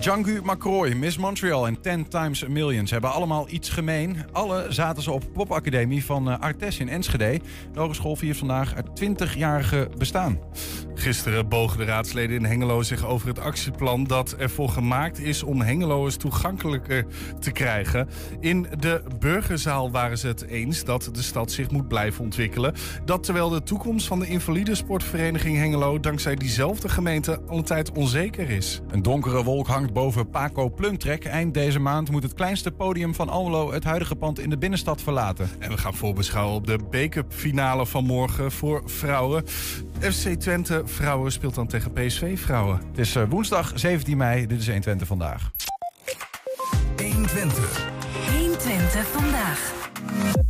Django McCroy, Miss Montreal en 10 Times a Million. Ze hebben allemaal iets gemeen. Alle zaten ze op Popacademie van uh, Artes in Enschede. De hogeschool viert vandaag het 20-jarige bestaan. Gisteren bogen de raadsleden in Hengelo zich over het actieplan dat ervoor gemaakt is om Hengeloers toegankelijker te krijgen. In de burgerzaal waren ze het eens dat de stad zich moet blijven ontwikkelen. Dat terwijl de toekomst van de invalide sportvereniging Hengelo dankzij diezelfde gemeente al een tijd onzeker is. Een donkere wolk hangt boven Paco Plumtrek. Eind deze maand moet het kleinste podium van Almelo het huidige pand in de binnenstad verlaten. En we gaan voorbeschouwen op de bekerfinale van morgen voor vrouwen. FC Twente vrouwen speelt dan tegen PSV vrouwen. Het is eh, woensdag 17 mei. Dit is 120 vandaag. 120. 120 vandaag.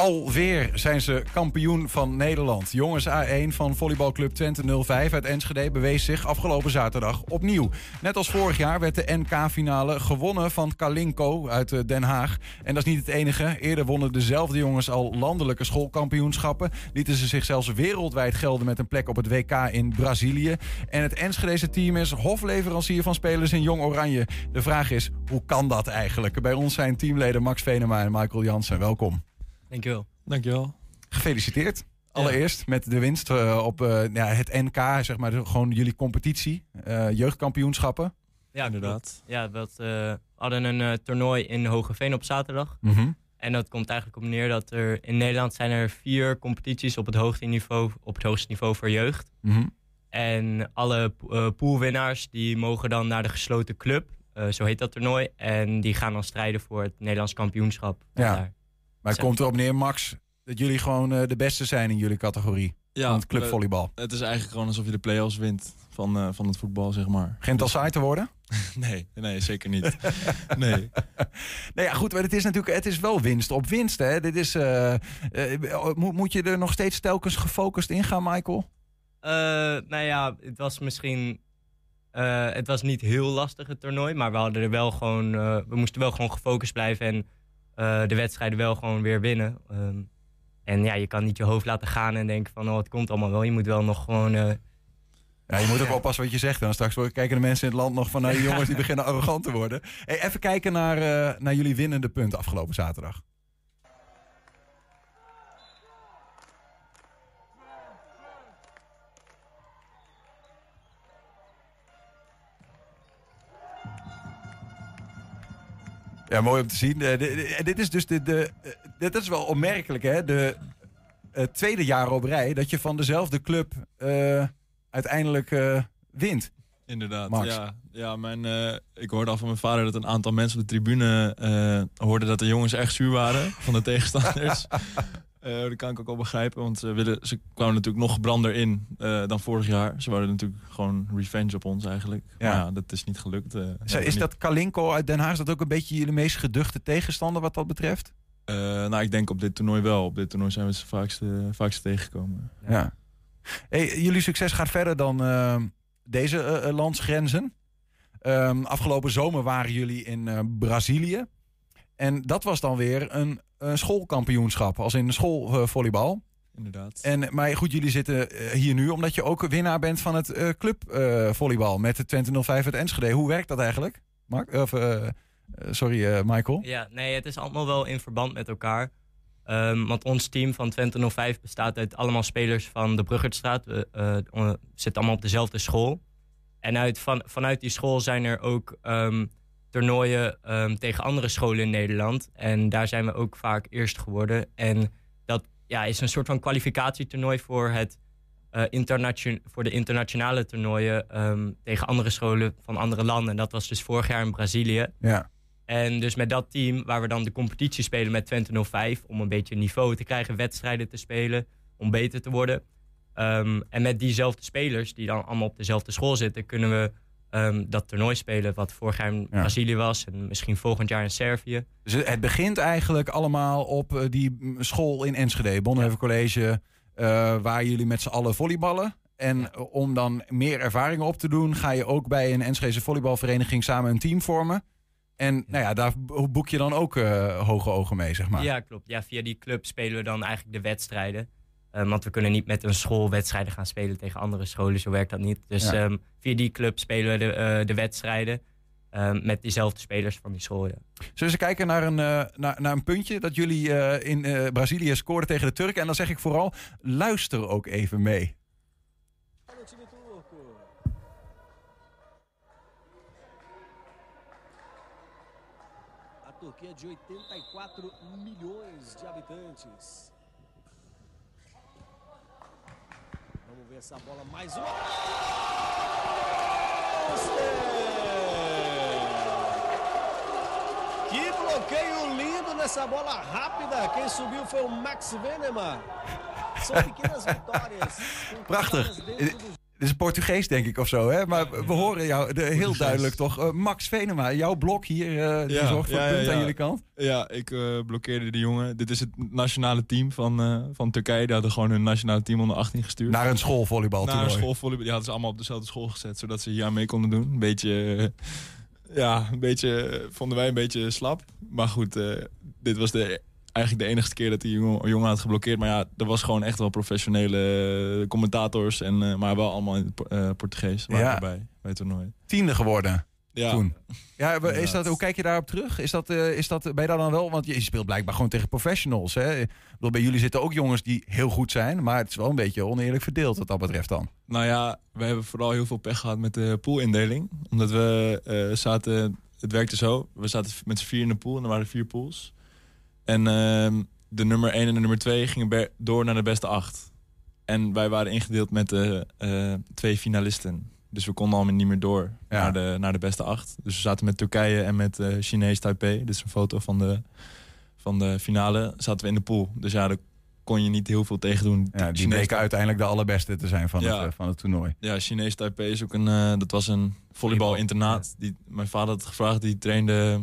Alweer zijn ze kampioen van Nederland. Jongens A1 van volleybalclub Twente 05 uit Enschede bewees zich afgelopen zaterdag opnieuw. Net als vorig jaar werd de NK-finale gewonnen van Kalinko uit eh, Den Haag. En dat is niet het enige. Eerder wonnen dezelfde jongens al landelijke schoolkampioenschappen. Lieten ze zich zelfs wereldwijd gelden met een plek op het WK in Brazilië. En het Enschedese team is hofleverancier van spelers in Jong Oranje. De vraag is, hoe kan dat eigenlijk? Bij ons zijn teamleden Max Venema en Michael Jansen. Welkom. Dankjewel. Dankjewel. Gefeliciteerd. Allereerst met de winst uh, op uh, ja, het NK, zeg maar, gewoon jullie competitie, uh, jeugdkampioenschappen. Ja, inderdaad. Ja, we hadden een toernooi in Hogeveen op zaterdag. Mm -hmm. En dat komt eigenlijk op neer dat er in Nederland zijn er vier competities op het hoogste niveau, op het hoogste niveau voor jeugd. Mm -hmm. En alle poolwinnaars die mogen dan naar de gesloten club, zo heet dat toernooi. En die gaan dan strijden voor het Nederlands kampioenschap. Ja. Daar. Maar het komt erop neer, Max, dat jullie gewoon uh, de beste zijn in jullie categorie. Ja, van het clubvolleybal. Het is eigenlijk gewoon alsof je de play-offs wint van, uh, van het voetbal, zeg maar. Geen dus... saai te worden? nee, nee, zeker niet. nee. nee, ja, goed, maar het is natuurlijk het is wel winst op winst. Hè? Dit is, uh, moet, moet je er nog steeds telkens gefocust in gaan, Michael? nou ja, het was misschien het was niet heel lastig het toernooi, maar we hadden er wel gewoon, we moesten wel gewoon gefocust blijven en uh, de wedstrijden wel gewoon weer winnen. Um, en ja, je kan niet je hoofd laten gaan en denken van oh, het komt allemaal wel. Je moet wel nog gewoon. Uh... Ja, je moet ook oppassen wat je zegt. Dan straks kijken de mensen in het land nog van nou, die jongens die beginnen arrogant te worden. Hey, even kijken naar, uh, naar jullie winnende punt afgelopen zaterdag. Ja, mooi om te zien. Uh, dit is dus de, de, uh, dit is wel opmerkelijk, hè? De uh, tweede jaar op rij dat je van dezelfde club uiteindelijk wint. Inderdaad, Max. ja. ja mijn, ik hoorde al van mijn vader dat een aantal mensen op de tribune hoorden dat de jongens echt zuur waren van de tegenstanders. Uh, dat kan ik ook wel begrijpen, want ze, willen, ze kwamen natuurlijk nog gebrander in uh, dan vorig jaar. Ze wouden natuurlijk gewoon revenge op ons eigenlijk. Ja. Maar ja, dat is niet gelukt. Uh, is is dat Kalinko uit Den Haag, is dat ook een beetje jullie meest geduchte tegenstander wat dat betreft? nou, ik denk op dit toernooi wel. Op dit toernooi zijn we ze vaakste, vaakste tegengekomen. Ja. ja. Hey, jullie succes gaat verder dan deze landsgrenzen. Um, afgelopen zomer waren jullie in Brazilië. En dat was dan weer een schoolkampioenschap, als in schoolvolleybal. Uh, Inderdaad. En, maar goed, jullie zitten uh, hier nu omdat je ook winnaar bent van het uh, clubvolleybal met de Twente 05 uit Enschede. Hoe werkt dat eigenlijk? Mark? Of, sorry, Michael. Ja, nee, het is allemaal wel in verband met elkaar. Um, want ons team van Twente 05 bestaat uit allemaal spelers van de Bruggertstraat. We zitten allemaal op dezelfde school. En uit, van, vanuit die school zijn er ook um, toernooien um, tegen andere scholen in Nederland. En daar zijn we ook vaak eerst geworden. En dat ja, is een soort van kwalificatietoernooi voor, het, uh, internation voor de internationale toernooien um, tegen andere scholen van andere landen. En dat was dus vorig jaar in Brazilië. Ja. En dus met dat team, waar we dan de competitie spelen met Twente 05... om een beetje niveau te krijgen, wedstrijden te spelen, om beter te worden. Um, en met diezelfde spelers, die dan allemaal op dezelfde school zitten... kunnen we um, dat toernooi spelen wat vorig jaar in ja. Brazilië was en misschien volgend jaar in Servië. Dus het begint eigenlijk allemaal op uh, die school in Enschede, Bonhoeffer College, uh, waar jullie met z'n allen volleyballen. En ja. om dan meer ervaringen op te doen, ga je ook bij een Enschedese volleybalvereniging samen een team vormen. En nou ja, daar boek je dan ook uh, hoge ogen mee, zeg maar. Ja, klopt. Ja, via die club spelen we dan eigenlijk de wedstrijden. Eh, want we kunnen niet met een school wedstrijden gaan spelen tegen andere scholen. Zo werkt dat niet. Dus Ja. ehm, via die club spelen we de, eh, de wedstrijden. ehm, met diezelfde spelers van die school. Ja. Zullen we eens kijken naar een, eh, naar, naar een puntje dat jullie eh, in eh, Brazilië scoorden tegen de Turken? En dan zeg ik vooral, luister ook even mee. A Turquia de 84 milhões de habitantes. Vamos ver essa bola mais uma. Que bloqueio lindo nessa bola rápida. Quem subiu foi o Max Venema. São pequenas vitórias. Prachtig. Dit is Portugees, denk ik, of zo, hè? Maar we horen jou de, heel duidelijk toch. Eh, Max Venema, jouw blok hier, eh, die Ja, zorgt voor ja, punt ja, aan jullie kant. Ja, ik eh, blokkeerde de jongen. Dit is het nationale team van, van Turkije. Die hadden gewoon hun nationale team onder 18 gestuurd. Naar een schoolvolleybal Naar een schoolvolleybal. Die hadden ze allemaal op dezelfde school gezet. Zodat ze hier aan mee konden doen. Een beetje... ja, een beetje... vonden wij een beetje slap. Maar goed, dit was de, eigenlijk de enige keer dat die jongen, jongen had geblokkeerd. Maar ja, er was gewoon echt wel professionele eh, commentators. En, eh, maar wel allemaal in het eh, Portugees. Waren Ja. erbij, bij het toernooi. Tiende geworden Ja, toen. Ja, is dat, hoe kijk je daarop terug? Is dat, is dat, ben je daar dan wel? Want je speelt blijkbaar gewoon tegen professionals. Hè? Bedoel, bij jullie zitten ook jongens die heel goed zijn. Maar het is wel een beetje oneerlijk verdeeld wat dat betreft dan. Nou ja, we hebben vooral heel veel pech gehad met de poolindeling. Omdat we zaten, het werkte zo. We zaten met z'n vier in de pool en er waren vier pools. En ehm, de nummer 1 en de nummer 2 gingen door naar de beste acht. En wij waren ingedeeld met de eh, twee finalisten. Dus we konden allemaal niet meer door Ja. naar, de, naar de beste acht. Dus we zaten met Turkije en met eh Chinees Taipei. Dit is een foto van de, van de finale. Zaten we in de pool. Dus ja, daar kon je niet heel veel tegen doen. Ja, die bleken uiteindelijk de allerbeste te zijn van, Ja. het, eh, van het toernooi. Ja, Chinees Taipei is ook een... dat was een volleybalinternaat. Die Mijn vader had gevraagd. Die trainde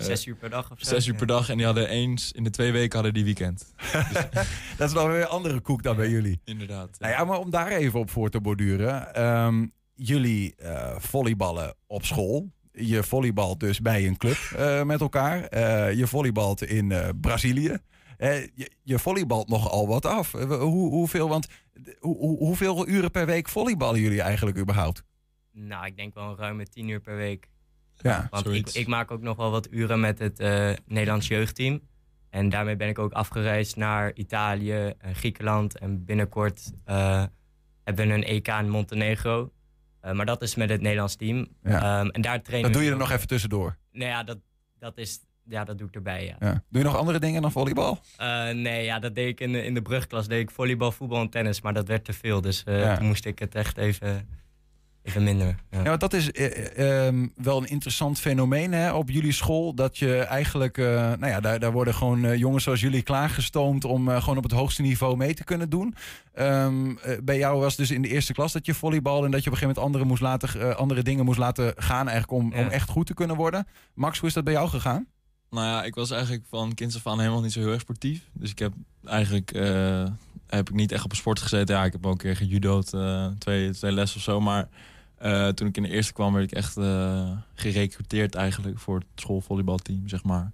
Zes uur per dag of zo. zes uur per Ja. dag. En die hadden eens... In de twee weken hadden die weekend. Dat is dan weer een andere koek dan bij jullie. Inderdaad. Nou ja, maar om daar even op voor te borduren. ehm, jullie eh, volleyballen op school. Je volleybalt dus bij een club eh, met elkaar. Eh, je volleybalt in eh, Brazilië. Eh, je, je volleybalt nogal wat af. Eh, hoe, hoeveel, want, eh, hoe, hoe- hoeveel uren per week volleyballen jullie eigenlijk überhaupt? Nou, ik denk wel een ruime tien uur per week. Ja, Want ik, maak ook nog wel wat uren met het eh, Nederlands jeugdteam. En daarmee ben ik ook afgereisd naar Italië en Griekenland. En binnenkort eh, hebben we een EK in Montenegro. Eh, maar dat is met het Nederlands team. Ja. Ehm, en daar trainen dat doe je er nog even tussendoor. Nou ja, dat, dat, is, ja, dat doe ik erbij, ja. Ja. Doe je nog andere dingen dan volleybal? Nee, ja, dat deed ik in de, in de brugklas. Deed ik volleybal, voetbal en tennis. Maar dat werd te veel. Dus Ja. toen moest ik het echt even, even minder. Ja. Ja, want dat is eh, ehm, wel een interessant fenomeen hè, op jullie school. Dat je eigenlijk, eh, nou ja, daar, daar worden gewoon eh, jongens zoals jullie klaargestoomd om eh, gewoon op het hoogste niveau mee te kunnen doen. Ehm, eh, bij jou was dus in de eerste klas dat je volleybal en dat je op een gegeven moment andere, moest laten, eh, andere dingen moest laten gaan eigenlijk om, Ja. om echt goed te kunnen worden. Max, hoe is dat bij jou gegaan? Nou ja, ik was eigenlijk van kinds af aan helemaal niet zo heel erg sportief. Dus ik heb eigenlijk eh, heb ik niet echt op een sport gezeten. Ja, ik heb ook een keer gejudo'd, eh, twee, twee lessen of zo. Maar eh, toen ik in de eerste kwam, werd ik echt eh gerecruiteerd eigenlijk voor het schoolvolleybalteam, zeg maar.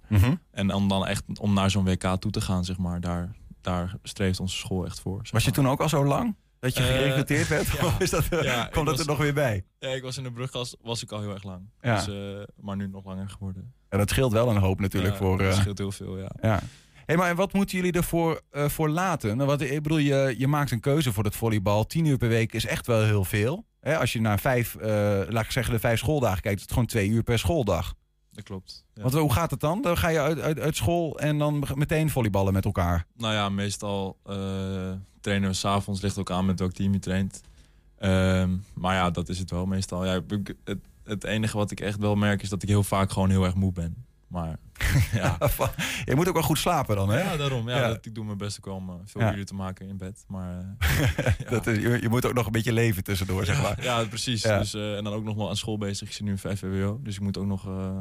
En om dan echt om naar zo'n WK toe te gaan, zeg maar. Daar, daar streeft onze school echt voor. zeg Was je toen ook al zo lang dat je Eh, gerecruiteerd werd? ja. Of is dat, Ja, kwam ik dat was- er nog weer bij? Ja, ik was in de brugklas, was ik al heel erg lang. Ja. Dus, maar nu nog langer geworden. Ja, dat scheelt wel een hoop natuurlijk voor... Dat scheelt heel veel, ja. Ja. Hey, maar en wat moeten jullie ervoor voor laten? Nou, wat, ik bedoel, je, je maakt een keuze voor het volleybal. Tien uur per week is echt wel heel veel. Hè, als je naar vijf, eh, laat ik zeggen, de vijf schooldagen kijkt, is het gewoon twee uur per schooldag. Dat klopt. Ja. Want hoe gaat het dan? Dan ga je uit, uit, uit school en dan meteen volleyballen met elkaar. Nou ja, meestal eh, trainen we s'avonds, ligt ook aan met welk team je traint. Ehm, maar ja, dat is het wel meestal. Ja, het, het enige wat ik echt wel merk is dat ik heel vaak gewoon heel erg moe ben. Maar ja, je moet ook wel goed slapen dan, hè? ja daarom. Ja, Ja. Dat, ik doe mijn best ook wel om eh, veel Ja. uren te maken in bed. Maar eh, ja. Dat is, je, je moet ook nog een beetje leven tussendoor, zeg maar. Ja, precies. Ja. Dus, eh, en dan ook nog wel aan school bezig. Ik zit nu in 5 VWO, dus ik moet ook nog eh,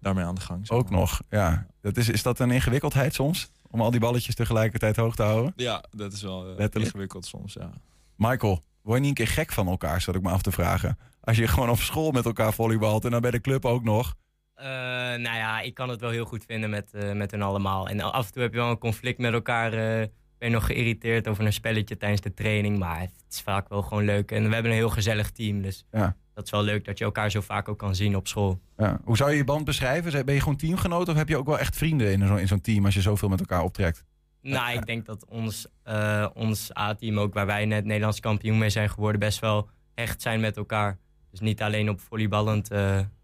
daarmee aan de gang. zeg Ook maar. nog, ja. Dat is, is dat een ingewikkeldheid soms? Om al die balletjes tegelijkertijd hoog te houden? Ja, dat is wel Letterlijk. ingewikkeld soms, ja. Michael, word je niet een keer gek van elkaar, zat ik me af te vragen. Als je gewoon op school met elkaar volleybalt en dan bij de club ook nog. Eh, nou ja, ik kan het wel heel goed vinden met, eh met hun allemaal. En af en toe heb je wel een conflict met elkaar. eh, ben nog geïrriteerd over een spelletje tijdens de training. Maar het is vaak wel gewoon leuk. En we hebben een heel gezellig team. Dus Ja. dat is wel leuk dat je elkaar zo vaak ook kan zien op school. Ja. Hoe zou je je band beschrijven? Ben je gewoon teamgenoot of heb je ook wel echt vrienden in zo'n in zo'n team als je zoveel met elkaar optrekt? Nou, ik denk dat ons, ons A-team, ook waar wij net Nederlands kampioen mee zijn geworden, best wel hecht zijn met elkaar. Dus niet alleen op volleyballend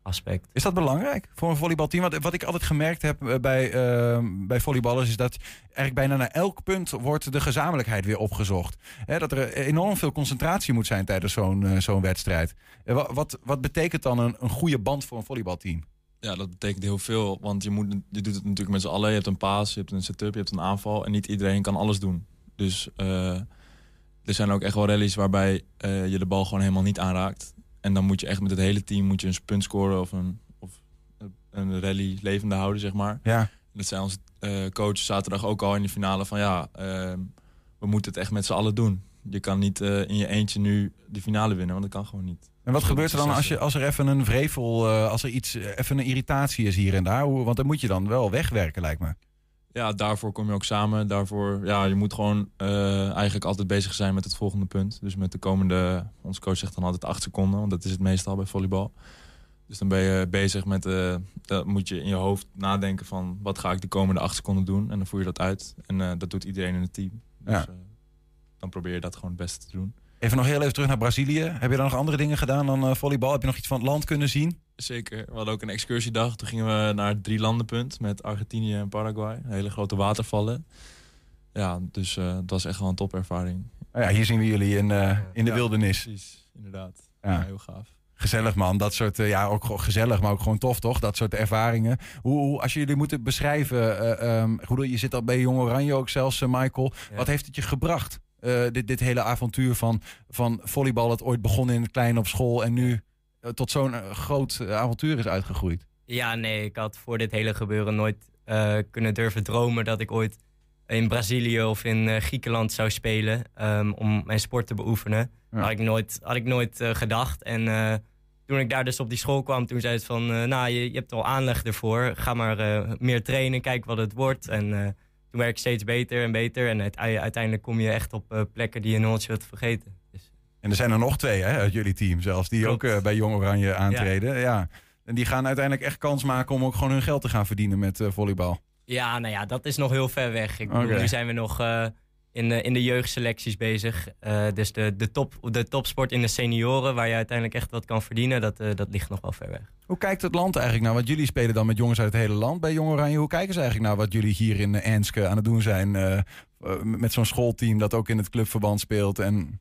aspect. Is dat belangrijk voor een volleybalteam? Want wat ik altijd gemerkt heb eh, bij, eh, bij volleyballers is dat eigenlijk bijna naar elk punt wordt de gezamenlijkheid weer opgezocht. Hè, dat er enorm veel concentratie moet zijn tijdens zo'n eh, zo'n wedstrijd. Eh, wa- wat, wat betekent dan een, een goede band voor een volleybalteam? Ja, dat betekent heel veel. Want je, moet, je doet het natuurlijk met z'n allen. Je hebt een paas, je hebt een setup, je hebt een aanval. En niet iedereen kan alles doen. Dus eh, er zijn ook echt wel rallies waarbij eh, je de bal gewoon helemaal niet aanraakt. En dan moet je echt met het hele team moet je een punt scoren of een, of een rally levende houden, zeg maar. Ja. Dat zei onze eh, coach zaterdag ook al in de finale van ja, ehm, we moeten het echt met z'n allen doen. Je kan niet eh, in je eentje nu de finale winnen, want dat kan gewoon niet. En wat Dat gebeurt er dan als, je, als er even een vrevel, eh, als er iets, even een irritatie is hier en daar? Hoe, want dan moet je dan wel wegwerken, lijkt me. Ja, daarvoor kom je ook samen. Daarvoor, ja, je moet gewoon eh, eigenlijk altijd bezig zijn met het volgende punt. Dus met de komende, onze coach zegt dan altijd acht seconden, want dat is het meestal bij volleybal. Dus dan ben je bezig met, eh dan moet je in je hoofd nadenken van wat ga ik de komende acht seconden doen. En dan voer je dat uit. En eh, dat doet iedereen in het team. Dus Ja. dan probeer je dat gewoon het beste te doen. Even nog heel even terug naar Brazilië. Heb je dan nog andere dingen gedaan dan eh, volleybal? Heb je nog iets van het land kunnen zien? Zeker. We hadden ook een excursie-dag. Toen gingen we naar het drie landenpunt met Argentinië en Paraguay. Hele grote watervallen. Ja, dus eh het was echt wel een topervaring. Nou ja, hier zien we jullie in, eh, in de Ja. wildernis. Precies, inderdaad. Ja. Ja, heel gaaf. Gezellig man, dat soort, eh, ja ook gezellig, maar ook gewoon tof toch? Dat soort ervaringen. Hoe, hoe- als jullie moeten beschrijven, eh, bedoel, je zit al bij Jong Oranje ook zelfs, eh, Michael. Ja. Wat heeft het je gebracht? Eh, dit, dit hele avontuur van, van volleybal, dat ooit begon in het klein op school en nu eh, tot zo'n eh, groot avontuur is uitgegroeid. Ja, nee, ik had voor dit hele gebeuren nooit kunnen durven dromen dat ik ooit in Brazilië of in Griekenland zou spelen ehm, om mijn sport te beoefenen. Ja. Had ik nooit, had ik nooit gedacht. En toen ik daar dus op die school kwam, toen zei het van, nou, je, je hebt al aanleg ervoor. Ga maar meer trainen, kijk wat het wordt. En toen werd ik steeds beter en beter. En het- uiteindelijk kom je echt op eh, plekken die je nooit wilt vergeten. Dus, En er zijn er nog twee hè, uit jullie team zelfs, die Klopt. ook eh, bij Jong Oranje aantreden. Ja. En die gaan uiteindelijk echt kans maken om ook gewoon hun geld te gaan verdienen met eh, volleybal. Ja, nou ja, dat is nog heel ver weg. Ik bedoel, nu zijn we nog in, de, in de jeugdselecties bezig. Eh, dus de, de, top, de topsport in de senioren, waar je uiteindelijk echt wat kan verdienen, dat, eh, dat ligt nog wel ver weg. Hoe kijkt het land eigenlijk naar wat jullie spelen dan met jongens uit het hele land bij Jong Oranje? Hoe kijken ze eigenlijk naar wat jullie hier in eh, Enske aan het doen zijn eh, eh, met zo'n schoolteam dat ook in het clubverband speelt? En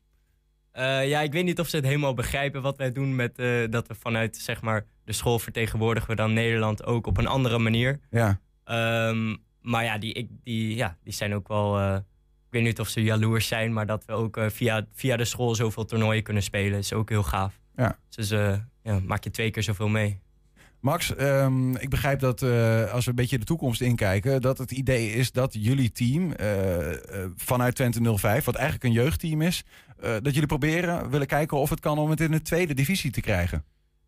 Eh, ja, ik weet niet of ze het helemaal begrijpen wat wij doen met eh, dat we vanuit zeg maar, de school vertegenwoordigen we dan Nederland ook op een andere manier. ja, Ehm, maar ja die, ik, die, ja, die zijn ook wel. Ik weet niet of ze jaloers zijn, maar dat we ook eh, via, via de school zoveel toernooien kunnen spelen, is ook heel gaaf. Ja. Dus eh, ja, maak je twee keer zoveel mee. Max, ehm, ik begrijp dat eh, als we een beetje de toekomst inkijken, dat het idee is dat jullie team eh, eh, vanuit Twente 05, wat eigenlijk een jeugdteam is, eh, dat jullie proberen, willen kijken of het kan om het in de tweede divisie te krijgen.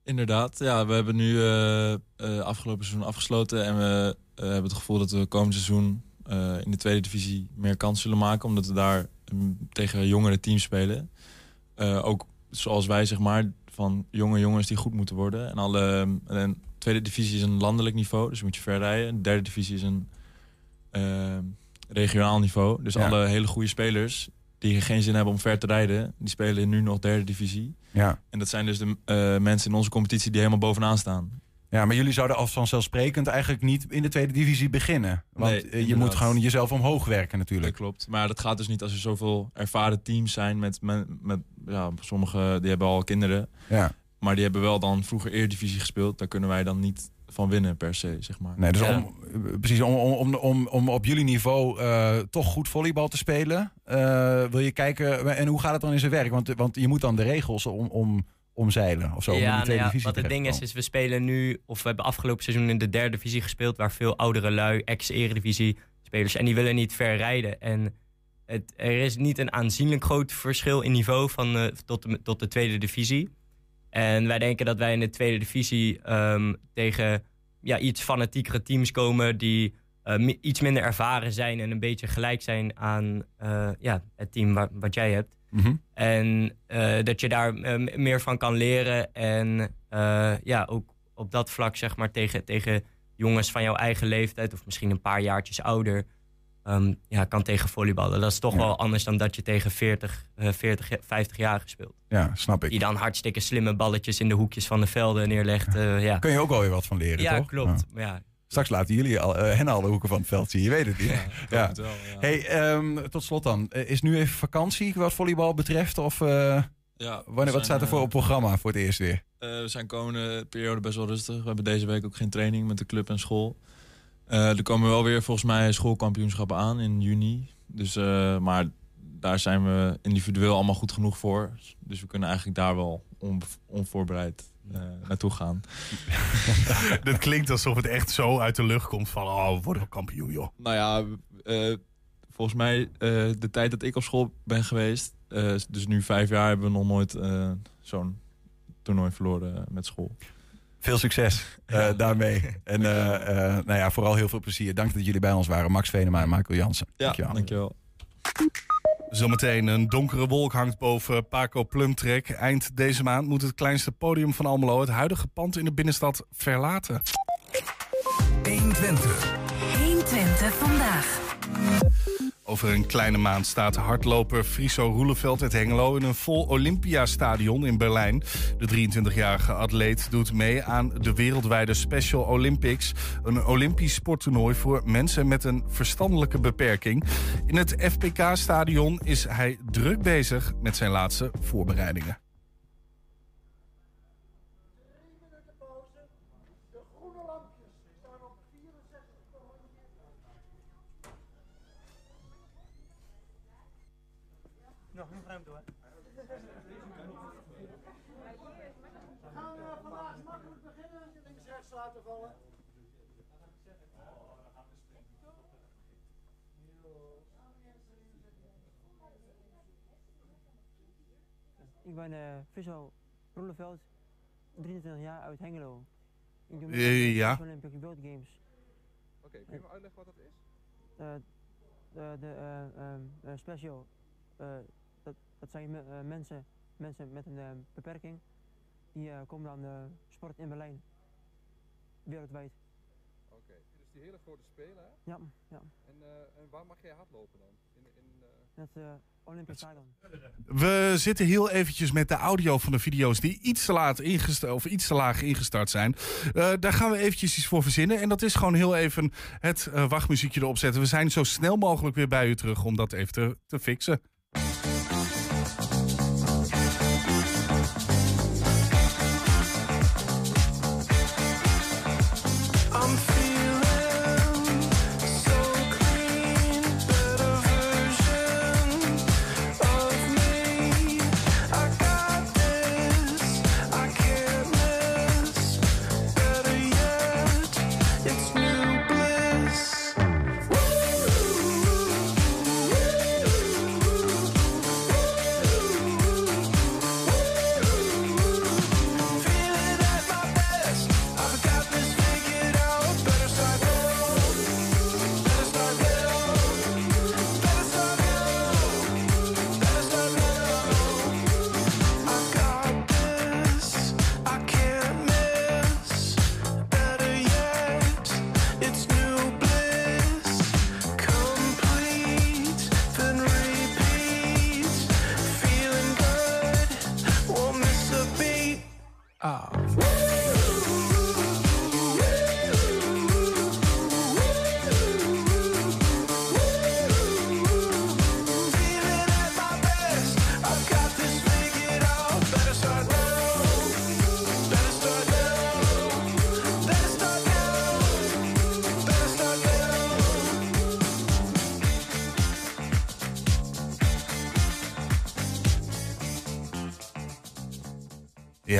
Inderdaad, ja, we hebben nu eh, eh, afgelopen seizoen afgesloten en we eh, hebben het gevoel dat we komend seizoen eh, in de tweede divisie meer kans zullen maken, omdat we daar mm, tegen jongere teams spelen. Eh, ook zoals wij, zeg maar, van jonge jongens die goed moeten worden. En alle en de tweede divisie is een landelijk niveau, dus moet je ver rijden. De derde divisie is een eh, regionaal niveau. Dus Ja. alle hele goede spelers die geen zin hebben om ver te rijden, die spelen nu nog derde divisie. Ja. En dat zijn dus de mensen in onze competitie die helemaal bovenaan staan. Ja, maar jullie zouden als vanzelfsprekend eigenlijk niet in de tweede divisie beginnen. Want Nee, eh, je moet gewoon jezelf omhoog werken Dat natuurlijk. klopt. Maar dat gaat dus niet als er zoveel ervaren teams zijn met, met, met ja, sommigen die hebben al kinderen. Ja. Maar die hebben wel dan vroeger Eredivisie gespeeld. Daar kunnen wij dan niet van winnen per se, zeg maar. Nee, dus Ja. om, eh, precies, om, om, om, om, om op jullie niveau eh, toch goed volleybal te spelen, eh, wil je kijken, en hoe gaat het dan in zijn werk? Want, want je moet dan de regels om, om, omzeilen of zo. om in de ja, nou tweede ja, divisie wat het ding is, is we spelen nu, of we hebben afgelopen seizoen in de derde divisie gespeeld, waar veel oudere lui, ex-eredivisie spelers, en die willen niet ver rijden. En het, er is niet een aanzienlijk groot verschil in niveau van, eh, tot, de, tot de tweede divisie. En wij denken dat wij in de tweede divisie ehm, tegen ja, iets fanatiekere teams komen die eh, iets minder ervaren zijn en een beetje gelijk zijn aan eh, ja, het team wa- wat jij hebt. Mhm. En eh, dat je daar eh, meer van kan leren. En eh, ja, ook op dat vlak, zeg maar, tegen, tegen jongens van jouw eigen leeftijd, of misschien een paar jaartjes ouder, ehm, ja, kan tegen volleyballen. Dat is toch Ja. wel anders dan dat je tegen 40, eh 40 50 jaar speelt. Ja, snap ik. Die dan hartstikke slimme balletjes in de hoekjes van de velden neerlegt. eh, ja. Kun je ook wel weer wat van leren, ja, toch? klopt. Ja. Ja. Straks laten jullie al, eh, hen alle hoeken van het veld zien. Je weet het niet. Ja, het wel, ja. Hey, ehm, tot slot dan. Eh, is nu even vakantie wat volleybal betreft? Of eh, Ja, wanneer, wat staat er voor op programma voor het eerst weer? We zijn komende periode best wel rustig. We hebben deze week ook geen training met de club en school. Er komen wel weer volgens mij schoolkampioenschappen aan in juni. Dus, maar daar zijn we individueel allemaal goed genoeg voor. Dus we kunnen eigenlijk daar wel on- onvoorbereid eh, naartoe gaan. Dat klinkt alsof het echt zo uit de lucht komt van... oh, we worden kampioen, joh. Nou ja, eh, volgens mij eh, de tijd dat ik op school ben geweest... eh, dus nu vijf jaar hebben we nog nooit eh, zo'n toernooi verloren met school. Veel succes eh, daarmee. En eh, eh, nou ja, vooral heel veel plezier. Dank dat jullie bij ons waren. Max Venema en Michael Jansen. Ja, Dankjewel. dankjewel. Zometeen een donkere wolk hangt boven Paco Plumtrek. Eind deze maand moet het kleinste podium van Almelo... het huidige pand in de binnenstad verlaten. 120. 120 vandaag. Over een kleine maand staat hardloper Friso Roeleveld uit Hengelo... in een vol Olympiastadion in Berlijn. De 23-jarige atleet doet mee aan de wereldwijde Special Olympics... een Olympisch sporttoernooi voor mensen met een verstandelijke beperking. In het FPK-stadion is hij druk bezig met zijn laatste voorbereidingen. gaan uh, vandaag makkelijk beginnen. Links rechts laten vallen. Ik ben uh, Friso Roeleveld, 23 jaar uit Hengelo. Ik doe Eh, mee aan de ja. Olympic World Games. Oké, kun je me uitleggen wat dat is? Uh, de de uh, um, uh, special, uh, dat, dat zijn me- uh, mensen, mensen met een uh, beperking. Die uh, komen dan uh, sport in Berlijn. Wereldwijd. Oké, dus die hele grote spelen, hè? Ja, ja. En, eh, en waar mag jij hardlopen dan? In, in, eh, Dat uh, Olympisch Stadion. We zitten heel eventjes met de audio van de video's die iets te, laat ingestart, of iets te laag ingestart zijn. Eh, daar gaan we eventjes iets voor verzinnen. En dat is gewoon heel even het eh, wachtmuziekje erop zetten. We zijn zo snel mogelijk weer bij u terug om dat even te, te fixen.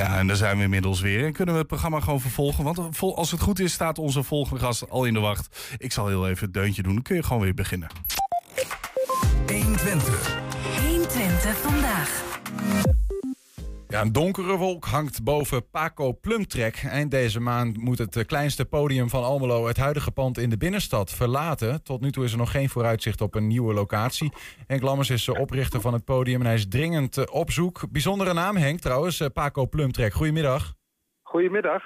Ja, en daar zijn we inmiddels weer. En kunnen we het programma gewoon vervolgen? Want vol- als het goed is, staat onze volgende gast al in de wacht. Ik zal heel even het deuntje doen. Dan kun je gewoon weer beginnen. 120. 120 vandaag. Ja, een donkere wolk hangt boven Paco Plumtrek. Eind deze maand moet het eh, kleinste podium van Almelo het huidige pand in de binnenstad verlaten. Tot nu toe is er nog geen vooruitzicht op een nieuwe locatie. Henk Lammers is de oprichter van het podium en hij is dringend eh, op zoek. Bijzondere naam Henk trouwens, eh, Paco Plumtrek. Goedemiddag. Goedemiddag,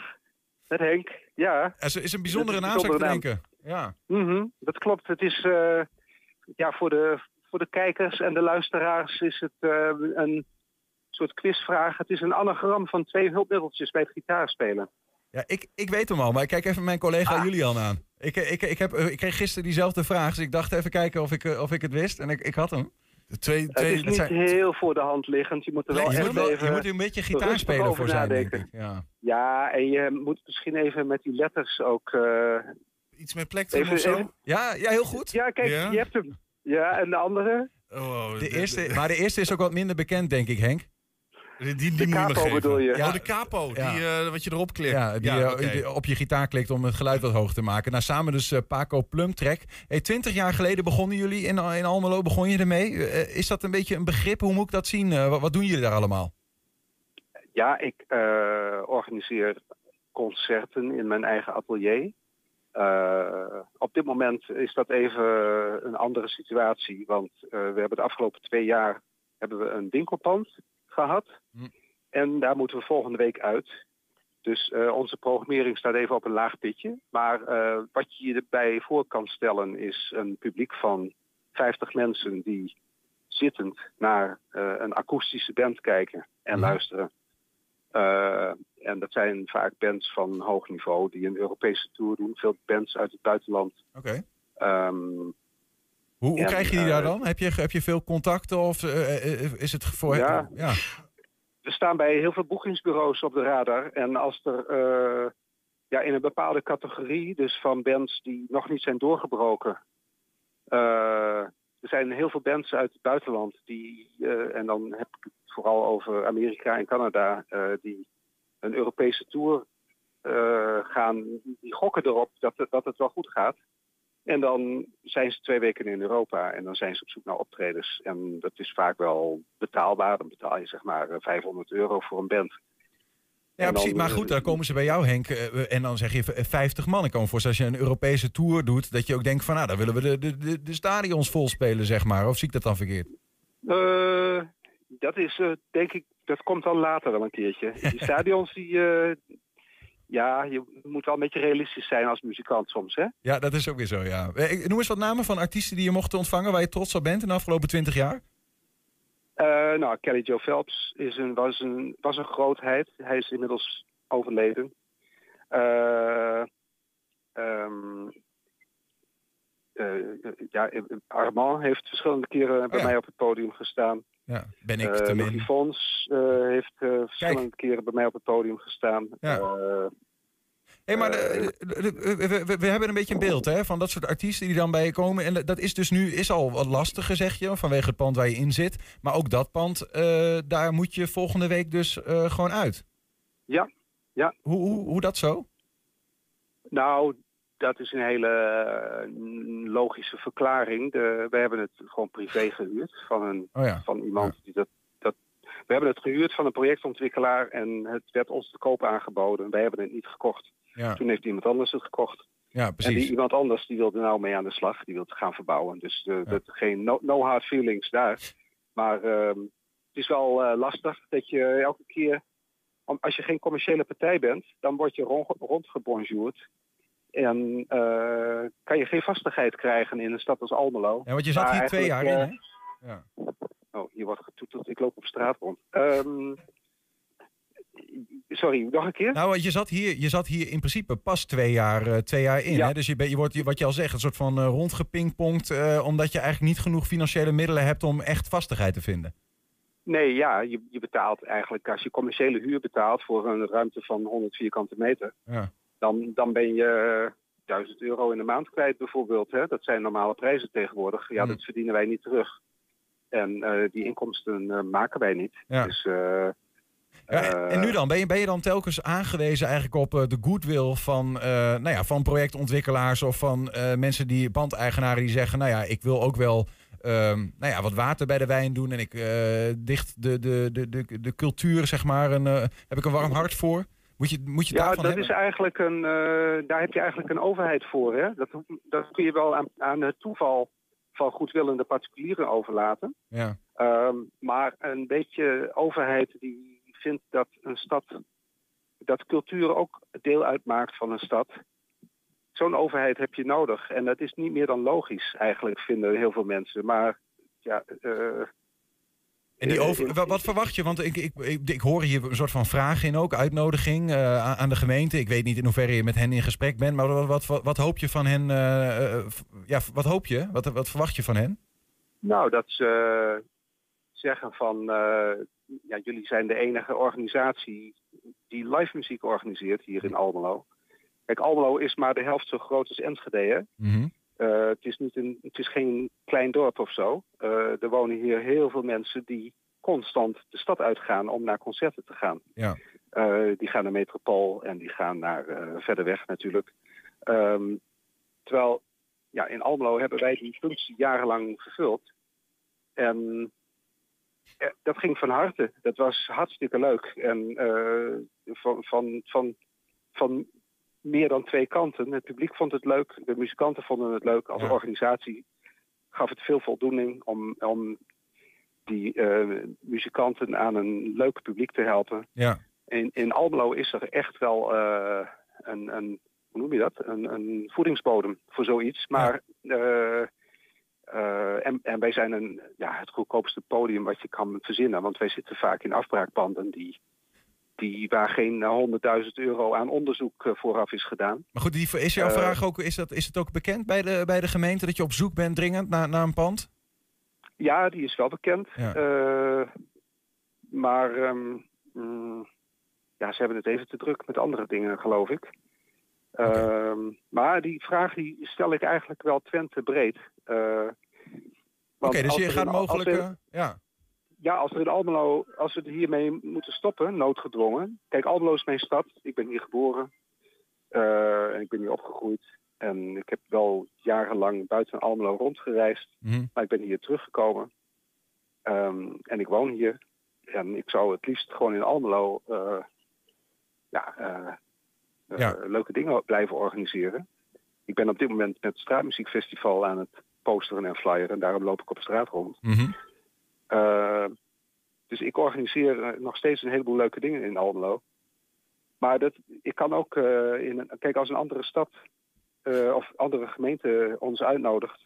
met Henk. Ja. Het is, een bijzondere naam zou ik denken. Ja. Mhm, dat klopt. Het is eh, ja, voor, de, voor de kijkers en de luisteraars is het eh, een soort quizvraag. Het is een anagram van twee hulpmiddeltjes bij het gitaarspelen. Ja, ik, ik weet hem al, maar ik kijk even mijn collega Ah. Julian aan. Ik, ik, ik, heb, eh, ik kreeg gisteren diezelfde vraag, dus ik dacht even kijken of ik, eh, of ik het wist. En ik, ik had hem. Twee, het is niet heel voor de hand liggend. Je moet er wel je, echt moet wel- je moet een beetje gitaar spelen voor zijn, denk nadenken. ik. Ja. Ja, en je moet misschien even met die letters ook... eh, Iets met even- of zo? even- Ja, ja, heel goed. Ja, kijk, Ja? je hebt hem. Ja, en de andere? Oh, De eerste, maar de eerste is ook wat minder bekend, denk ik, Henk. Die, die, De me capo geven. bedoel je? Oh, de capo. Ja. Die, eh, wat je erop klikt. Ja, die eh, die op je gitaar klikt om het geluid wat hoog te maken. Nou, samen dus eh, Paco Plumtrek. Hey, twintig jaar geleden begonnen jullie in, in Almelo. Begon je ermee? Is dat een beetje een begrip? Hoe moet ik dat zien? Eh, wat, wat doen jullie daar allemaal? Ja, ik eh, organiseer concerten in mijn eigen atelier. Eh, op dit moment is dat even een andere situatie, want eh, we hebben de afgelopen twee jaar hebben we een winkelpand gehad. Hm. En daar moeten we volgende week uit. Dus eh, onze programmering staat even op een laag pitje. Maar eh, wat je je erbij voor kan stellen is een publiek van 50 mensen die zittend naar eh, een akoestische band kijken en luisteren. En dat zijn vaak bands van hoog niveau die een Europese tour doen. Veel bands uit het buitenland. Oké. Ehm, Hoe, krijg je die daar eh, dan? Heb je, heb je veel contacten of eh, eh, is het voor... Ja. ja. we staan bij heel veel boekingsbureaus op de radar. En als er ja, in een bepaalde categorie, dus van bands die nog niet zijn doorgebroken. er zijn heel veel bands uit het buitenland die, en dan heb ik het vooral over Amerika en Canada, die een Europese tour gaan. Die gokken erop dat het, dat het wel goed gaat. En dan zijn ze twee weken in Europa en dan zijn ze op zoek naar optredens. En dat is vaak wel betaalbaar. Dan betaal je zeg maar eh, 500 euro voor een band. Ja, precies. Maar eh, goed, dan komen ze bij jou, Henk. eh, en dan zeg je v- 50 man. Ik kan me voorstellen, als je een Europese tour doet... dat je ook denkt van, nou, dan willen we de, de, de, de stadions vol spelen, zeg maar. Of zie ik dat dan verkeerd? Eh, dat is eh, denk ik, dat komt dan later wel een keertje. Die stadions, die, eh, ja, je moet wel een beetje realistisch zijn als muzikant soms, hè? Ja, dat is ook weer zo, ja. Eh, Noem eens wat namen van artiesten die je mocht ontvangen... waar je trots op bent in de afgelopen 20 jaar. Eh, nou, Kelly Joe Phelps is een, was, een, was een grootheid. Hij is inmiddels overleden. Eh, ja, Armand heeft verschillende keren bij ja. mij op het podium gestaan. Ja, ben ik Eh, te Louis min. Fons eh, heeft eh, verschillende keren bij mij op het podium gestaan. Ja. Eh, Hey, maar de- de- de- we, hebben een beetje een beeld hè, van dat soort artiesten die dan bij je komen. En dat is dus nu is al wat lastiger, zeg je, vanwege het pand waar je in zit. Maar ook dat pand, eh, daar moet je volgende week dus eh, gewoon uit. Ja, ja. Hoe, hoe, hoe dat zo? Nou, dat is een hele eh, logische verklaring. De, we hebben het gewoon privé gehuurd van, een, Oh ja. van iemand die dat, dat. We hebben het gehuurd van een projectontwikkelaar en het werd ons te koop aangeboden. Wij hebben het niet gekocht. Ja, Toen heeft iemand anders het gekocht. ja En die precies. iemand anders die wilde nou mee aan de slag. Die wilde gaan verbouwen. Dus eh, dat, geen no, no hard feelings daar. Maar ehm, het is wel eh, lastig dat je elke keer... om- Als je geen commerciële partij bent, dan word je rond, rondgebonjourd. En eh, kan je geen vastigheid krijgen in een stad als Almelo. Ja, want je zat hier twee jaar in, hè? Ja. eh, Oh, hier wordt getoeterd. Ik loop op straat rond. Ehm, sorry, nog een keer? Nou, want je zat, hier, je zat hier in principe pas twee jaar, eh, twee jaar in. Ja. Hè? Dus je, je wordt, wat je al zegt, een soort van eh, rondgepingpongd... omdat je eigenlijk niet genoeg financiële middelen hebt om echt vastigheid te vinden. Nee, ja, je, je betaalt eigenlijk, als je commerciële huur betaalt voor een ruimte van 100 vierkante meter, Ja. Dan, dan ben je eh, 1000 euro in de maand kwijt bijvoorbeeld. Hè? Dat zijn normale prijzen tegenwoordig. Ja, Hmm. dat verdienen wij niet terug. En eh, die inkomsten eh, maken wij niet. Ja. Dus, eh, Ja, eh, en nu dan? Ben je, ben je dan telkens aangewezen eigenlijk op eh, de goodwill van, eh, nou ja, van projectontwikkelaars of van eh, mensen die pandeigenaren die zeggen, nou ja, ik wil ook wel ehm, nou ja, wat water bij de wijn doen. En ik eh, dicht de, de, de, de, de cultuur, zeg maar, eh, heb ik een warm hart voor. Moet je, moet je Ja, daarvan dat hebben? is eigenlijk een, eh, daar heb je eigenlijk een overheid voor. Hè? Dat, dat kun je wel aan, aan het toeval van goedwillende particulieren overlaten. Ja. Ehm, maar een beetje overheid die vindt dat een stad, dat cultuur ook deel uitmaakt van een stad. Zo'n overheid heb je nodig. En dat is niet meer dan logisch eigenlijk, vinden heel veel mensen. Maar ja, eh, En die over, wat, verwacht je? Want ik, ik, ik, ik hoor hier een soort van vraag in ook, uitnodiging eh, aan- de gemeente. Ik weet niet in hoeverre je met hen in gesprek bent, maar wat, wat, wat, wat hoop je van hen? eh, eh, ja, wat hoop je? Wat, wat verwacht je van hen? Nou, dat ze zeggen van, ja, jullie zijn de enige organisatie die live muziek organiseert hier in Almelo. Kijk, Almelo is maar de helft zo groot als Enschede. Hè? Mhm. Eh, het, is niet een, het is geen klein dorp of zo. Eh, er wonen hier heel veel mensen die constant de stad uitgaan om naar concerten te gaan. Ja. Eh, die gaan naar Metropool en die gaan naar verder weg natuurlijk. Ehm, terwijl ja, in Almelo hebben wij die functie jarenlang vervuld. En dat ging van harte. Dat was hartstikke leuk. En van, van, van, van meer dan twee kanten. Het publiek vond het leuk, de muzikanten vonden het leuk. Als Ja. organisatie gaf het veel voldoening om, om die eh, muzikanten aan een leuk publiek te helpen. Ja. In, in Almelo is er echt wel eh, een, een, hoe noem je dat? Een, een voedingsbodem voor zoiets. Maar eh, en, en wij zijn een, ja, het goedkoopste podium wat je kan verzinnen. Want wij zitten vaak in afbraakpanden die, die, waar geen eh, 100.000 euro aan onderzoek eh, vooraf is gedaan. Maar goed, die, is jouw Eh, vraag ook, is, dat, is het ook bekend bij de, bij de gemeente dat je op zoek bent dringend naar, naar een pand? Ja, die is wel bekend. Ja. Eh, maar ehm, mm, ja, ze hebben het even te druk met andere dingen, geloof ik. Ehm, maar die vraag die stel ik eigenlijk wel Twente breed. Eh, Oké, dus je gaat mogelijk... er- eh, ja. Ja, als er in Almelo, als we er hiermee moeten stoppen, noodgedwongen. Kijk, Almelo is mijn stad. Ik ben hier geboren. Eh, en ik ben hier opgegroeid. En ik heb wel jarenlang buiten Almelo rondgereisd. Mhm. Maar ik ben hier teruggekomen. Ehm, en ik woon hier. En ik zou het liefst gewoon in Almelo eh, ja, eh, Ja. leuke dingen blijven organiseren. Ik ben op dit moment met het Straatmuziekfestival aan het posteren en flyeren. En daarom loop ik op straat rond. Eh, dus ik organiseer eh, nog steeds een heleboel leuke dingen in Almelo. Maar dat, ik kan ook eh, in een, kijk, als een andere stad eh, of andere gemeente ons uitnodigt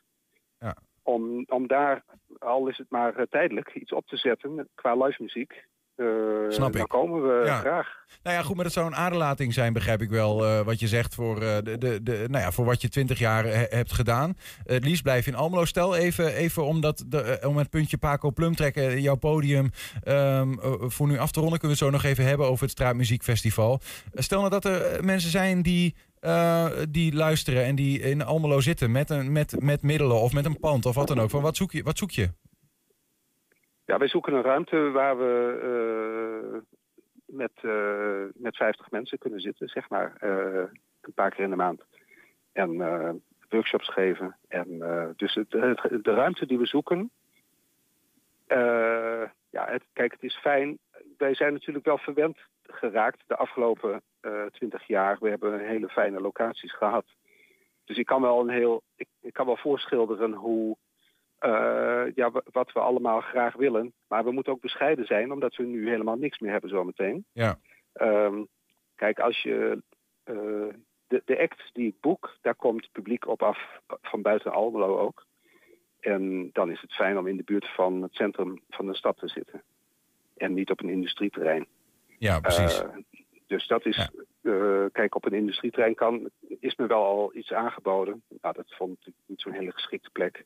Ja. om, om daar, al is het maar eh, tijdelijk, iets op te zetten qua live muziek. Eh, Snap dan ik. komen we Ja. graag. Nou ja, goed, maar dat zou een aderlating zijn, begrijp ik wel, eh, wat je zegt, voor, eh, de, de, de, nou ja, voor wat je twintig jaar he- hebt gedaan. het liefst blijf je in Almelo. Stel even, even om, dat, de, om het puntje Paco Plum trekken, jouw podium ehm, eh, voor nu af te ronden. Kunnen we het zo nog even hebben over het Straatmuziekfestival. Stel nou dat er mensen zijn die, die luisteren en die in Almelo zitten met, een, met, met middelen of met een pand of wat dan ook. Van wat, zoek je, wat zoek je? Ja, wij zoeken een ruimte waar we eh, met, eh, met 50 mensen kunnen zitten, zeg maar, eh, een paar keer in de maand. En workshops geven. En, dus het, de ruimte die we zoeken. ja, het, kijk, het is fijn. Wij zijn natuurlijk wel verwend geraakt de afgelopen twintig jaar. We hebben hele fijne locaties gehad. Dus ik kan wel een heel. Ik, ik kan wel voorschilderen hoe eh, ja, wa- wat we allemaal graag willen. Maar we moeten ook bescheiden zijn, omdat we nu helemaal niks meer hebben zometeen. Ja. Ehm, kijk, als je eh, de, de act die ik boek, daar komt publiek op af van buiten Almelo ook. En dan is het fijn om in de buurt van het centrum van de stad te zitten. En niet op een industrieterrein. Ja, precies. Eh, dus dat is, eh, kijk, op een industrieterrein kan, is me wel al iets aangeboden. Nou, dat vond ik niet zo'n hele geschikte plek.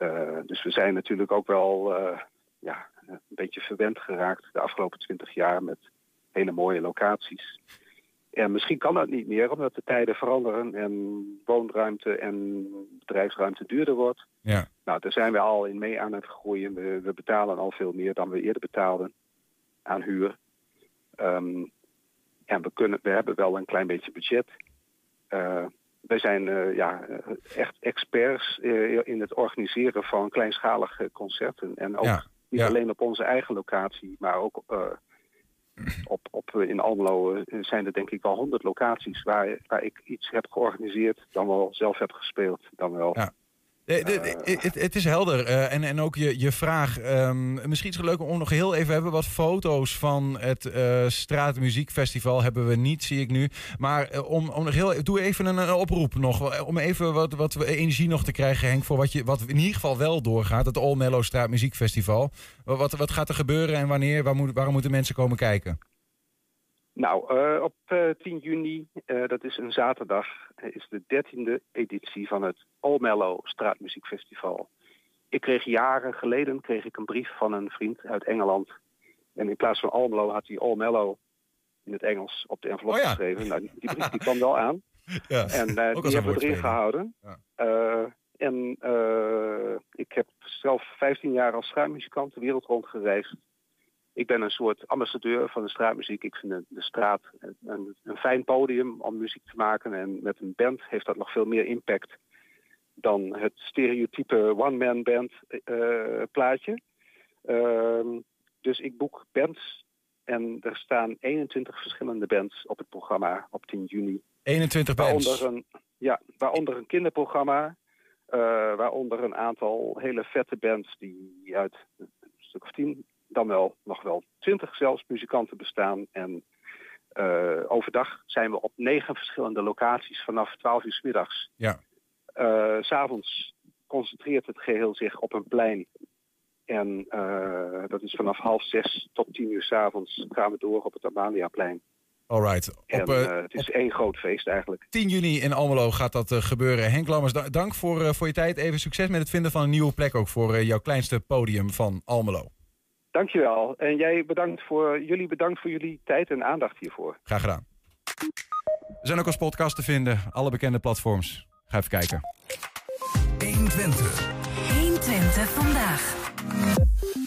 Eh, dus we zijn natuurlijk ook wel eh, ja, een beetje verwend geraakt de afgelopen twintig jaar met hele mooie locaties. En misschien kan dat niet meer, omdat de tijden veranderen en woonruimte en bedrijfsruimte duurder wordt. Ja. Nou, daar zijn we al in mee aan het groeien. We, we betalen al veel meer dan we eerder betaalden aan huur. Ehm, en we, kunnen, we hebben wel een klein beetje budget. Eh, wij zijn eh, ja, eh, echt experts eh, in het organiseren van kleinschalige concerten. En ook Ja, niet ja. alleen op onze eigen locatie, maar ook op, op, in Almelo zijn er denk ik wel honderd locaties waar, waar ik iets heb georganiseerd, dan wel zelf heb gespeeld, dan wel. Ja. Eh, Het, is helder. eh, en, en ook je, je vraag. ehm, misschien is het leuk om nog heel even hebben wat foto's van het eh Straatmuziekfestival. Hebben we niet, zie ik nu. Maar om, om nog heel, doe even een, oproep nog. Om even wat, wat energie nog te krijgen, Henk. Voor wat, je, wat in ieder geval wel doorgaat. Het All Mellow Straatmuziekfestival. Wat, wat, gaat er gebeuren en wanneer? Waar waarom moeten mensen komen kijken? Nou, eh, op eh, 10 juni, eh, dat is een zaterdag, eh, is de dertiende editie van het Almello Straatmuziekfestival. Ik kreeg jaren geleden kreeg ik een brief van een vriend uit Engeland. En in plaats van Almelo had hij Almello in het Engels op de envelop Oh ja. geschreven. Nou, die, die brief die kwam wel aan. Ja, En eh, die hebben we erin gehouden. Ja. Eh, en eh, ik heb zelf 15 jaar als straatmuzikant de wereld rond gereisd. Ik ben een soort ambassadeur van de straatmuziek. Ik vind de, straat een, een, fijn podium om muziek te maken. En met een band heeft dat nog veel meer impact dan het stereotype one-man band eh, plaatje. Ehm, dus ik boek bands en er staan 21 verschillende bands op het programma op 10 juni. 21 bands. Waaronder een, ja, waaronder een kinderprogramma. eh, waaronder een aantal hele vette bands die uit een stuk of tien, dan wel nog wel twintig zelfs muzikanten bestaan. En eh, overdag zijn we op negen verschillende locaties vanaf 12 uur 's middags. Ja. Eh, S S'avonds concentreert het geheel zich op een plein. En eh, dat is vanaf half zes tot tien uur 's avonds gaan we door op het Amaliaplein. Alright. En Op, eh, eh, het is één groot feest eigenlijk. 10 juni in Almelo gaat dat eh, gebeuren. Henk Lammers, da- dank voor, eh, voor je tijd. Even succes met het vinden van een nieuwe plek ook voor eh, jouw kleinste podium van Almelo. Dankjewel. En jij bedankt voor, jullie bedankt voor jullie tijd en aandacht hiervoor. Graag gedaan. We zijn ook als podcast te vinden. Alle bekende platforms. Ga even kijken. 120. 120 vandaag.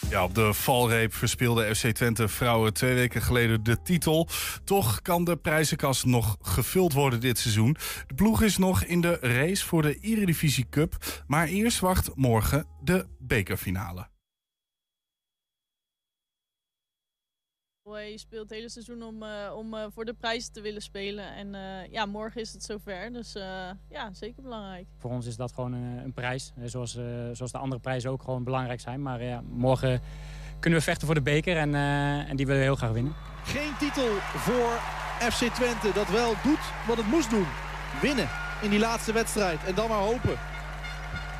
Ja, op de valreep verspeelde FC Twente vrouwen twee weken geleden de titel. Toch kan de prijzenkast nog gevuld worden dit seizoen. De ploeg is nog in de race voor de Eredivisie Cup. Maar eerst wacht morgen de bekerfinale. Je speelt het hele seizoen om, eh, om eh, voor de prijzen te willen spelen. En eh, ja, morgen is het zover. Dus eh, ja, zeker belangrijk. Voor ons is dat gewoon een, een prijs. Zoals, eh, zoals de andere prijzen ook gewoon belangrijk zijn. Maar ja, morgen kunnen we vechten voor de beker en, eh, en die willen we heel graag winnen. Geen titel voor FC Twente dat wel doet wat het moest doen. Winnen in die laatste wedstrijd en dan maar hopen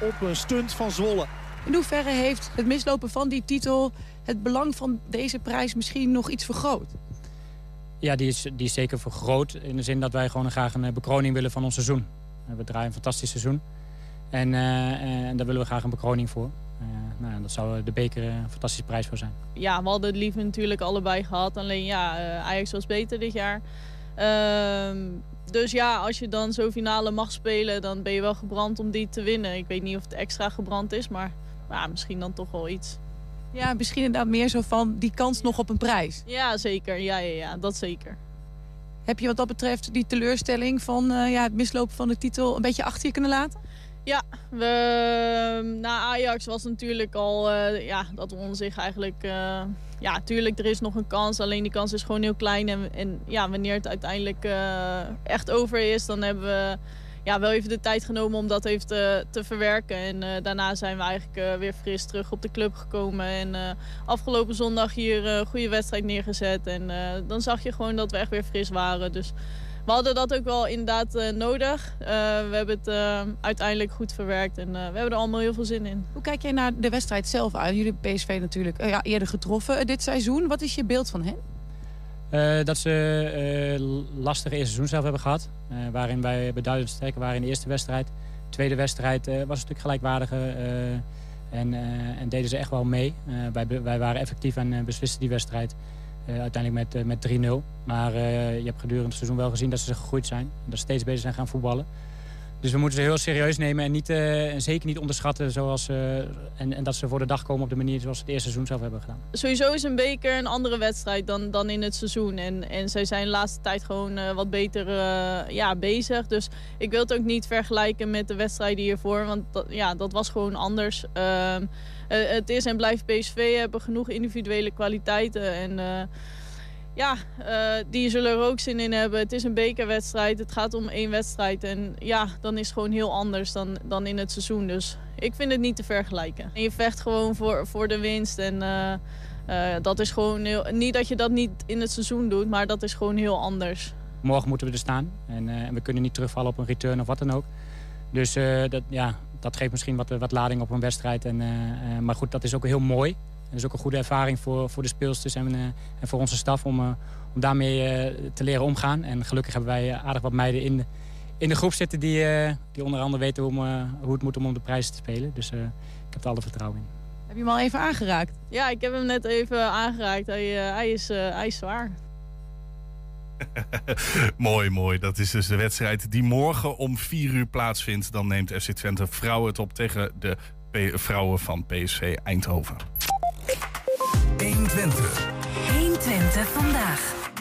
op een stunt van Zwolle. In hoeverre heeft het mislopen van die titel het belang van deze prijs misschien nog iets vergroot? Ja, die is, die is zeker vergroot. In de zin dat wij gewoon graag een eh, bekroning willen van ons seizoen. Eh, We draaien een fantastisch seizoen. En, eh, en daar willen we graag een bekroning voor. Eh, nou, ja, dat zou de beker een fantastische prijs voor zijn. Ja, we hadden het liever natuurlijk allebei gehad. Alleen ja, Ajax was beter dit jaar. Ehm, dus ja, als je dan zo'n finale mag spelen, dan ben je wel gebrand om die te winnen. Ik weet niet of het extra gebrand is, maar ja, misschien dan toch wel iets. Ja, misschien inderdaad meer zo van die kans nog op een prijs. Ja, zeker. Ja, ja, ja, dat zeker. Heb je wat dat betreft die teleurstelling van eh, ja, het mislopen van de titel een beetje achter je kunnen laten? Ja, we, na Ajax was natuurlijk al eh, ja, dat we ons zich eigenlijk... eh, ja, tuurlijk, er is nog een kans. Alleen die kans is gewoon heel klein. En, en ja, wanneer het uiteindelijk echt over is, dan hebben we ja, wel even de tijd genomen om dat even te, verwerken. En eh, daarna zijn we eigenlijk eh, weer fris terug op de club gekomen. En eh, afgelopen zondag hier een goede wedstrijd neergezet. En dan zag je gewoon dat we echt weer fris waren. Dus we hadden dat ook wel inderdaad nodig. We hebben het uiteindelijk goed verwerkt en we hebben er allemaal heel veel zin in. Hoe kijk jij naar de wedstrijd zelf aan? Jullie PSV natuurlijk ja, eerder getroffen dit seizoen. Wat is je beeld van hen? Eh, dat ze eh lastige eerste seizoen zelf hebben gehad. eh, waarin wij beduidend sterker waren in de eerste wedstrijd. De tweede wedstrijd was een stuk gelijkwaardiger. en, en deden ze echt wel mee. Wij, wij waren effectief en beslisten die wedstrijd. uiteindelijk met, met 3-0. Maar je hebt gedurende het seizoen wel gezien dat ze gegroeid zijn. En dat ze steeds beter zijn gaan voetballen. Dus we moeten ze heel serieus nemen en, niet, eh, zeker niet onderschatten. Zoals, eh, en, en dat ze voor de dag komen op de manier zoals ze het eerste seizoen zelf hebben gedaan. Sowieso is een beker een andere wedstrijd dan, dan in het seizoen. En, en zij zijn de laatste tijd gewoon eh, wat beter ja, bezig. Dus ik wil het ook niet vergelijken met de wedstrijden hiervoor. Want dat, ja, dat was gewoon anders. Ehm, eh, het is en blijft PSV hebben genoeg individuele kwaliteiten. En ja, eh, die zullen er ook zin in hebben. Het is een bekerwedstrijd. Het gaat om één wedstrijd. En ja, dan is het gewoon heel anders dan, dan in het seizoen. Dus ik vind het niet te vergelijken. En je vecht gewoon voor, voor de winst. En eh, eh, dat is gewoon heel... Niet dat je dat niet in het seizoen doet, maar dat is gewoon heel anders. Morgen moeten we er staan. En, we kunnen niet terugvallen op een return of wat dan ook. Dus dat, ja, dat geeft misschien wat, wat lading op een wedstrijd. En, maar goed, dat is ook heel mooi. En dat is ook een goede ervaring voor, voor de speelsters en, eh, en voor onze staf om, eh, om daarmee eh, te leren omgaan. En gelukkig hebben wij aardig wat meiden in de, in de groep zitten die, eh, die onder andere weten hoe, eh, hoe het moet om om de prijzen te spelen. Dus eh, ik heb er alle vertrouwen in. Heb je hem al even aangeraakt? Ja, ik heb hem net even aangeraakt. Hij, hij, is, eh, hij is zwaar. mooi, mooi. Dat is dus de wedstrijd die morgen om 4 uur plaatsvindt. Dan neemt FC Twente vrouwen het op tegen de P- vrouwen van PSV Eindhoven. 120. 120 vandaag.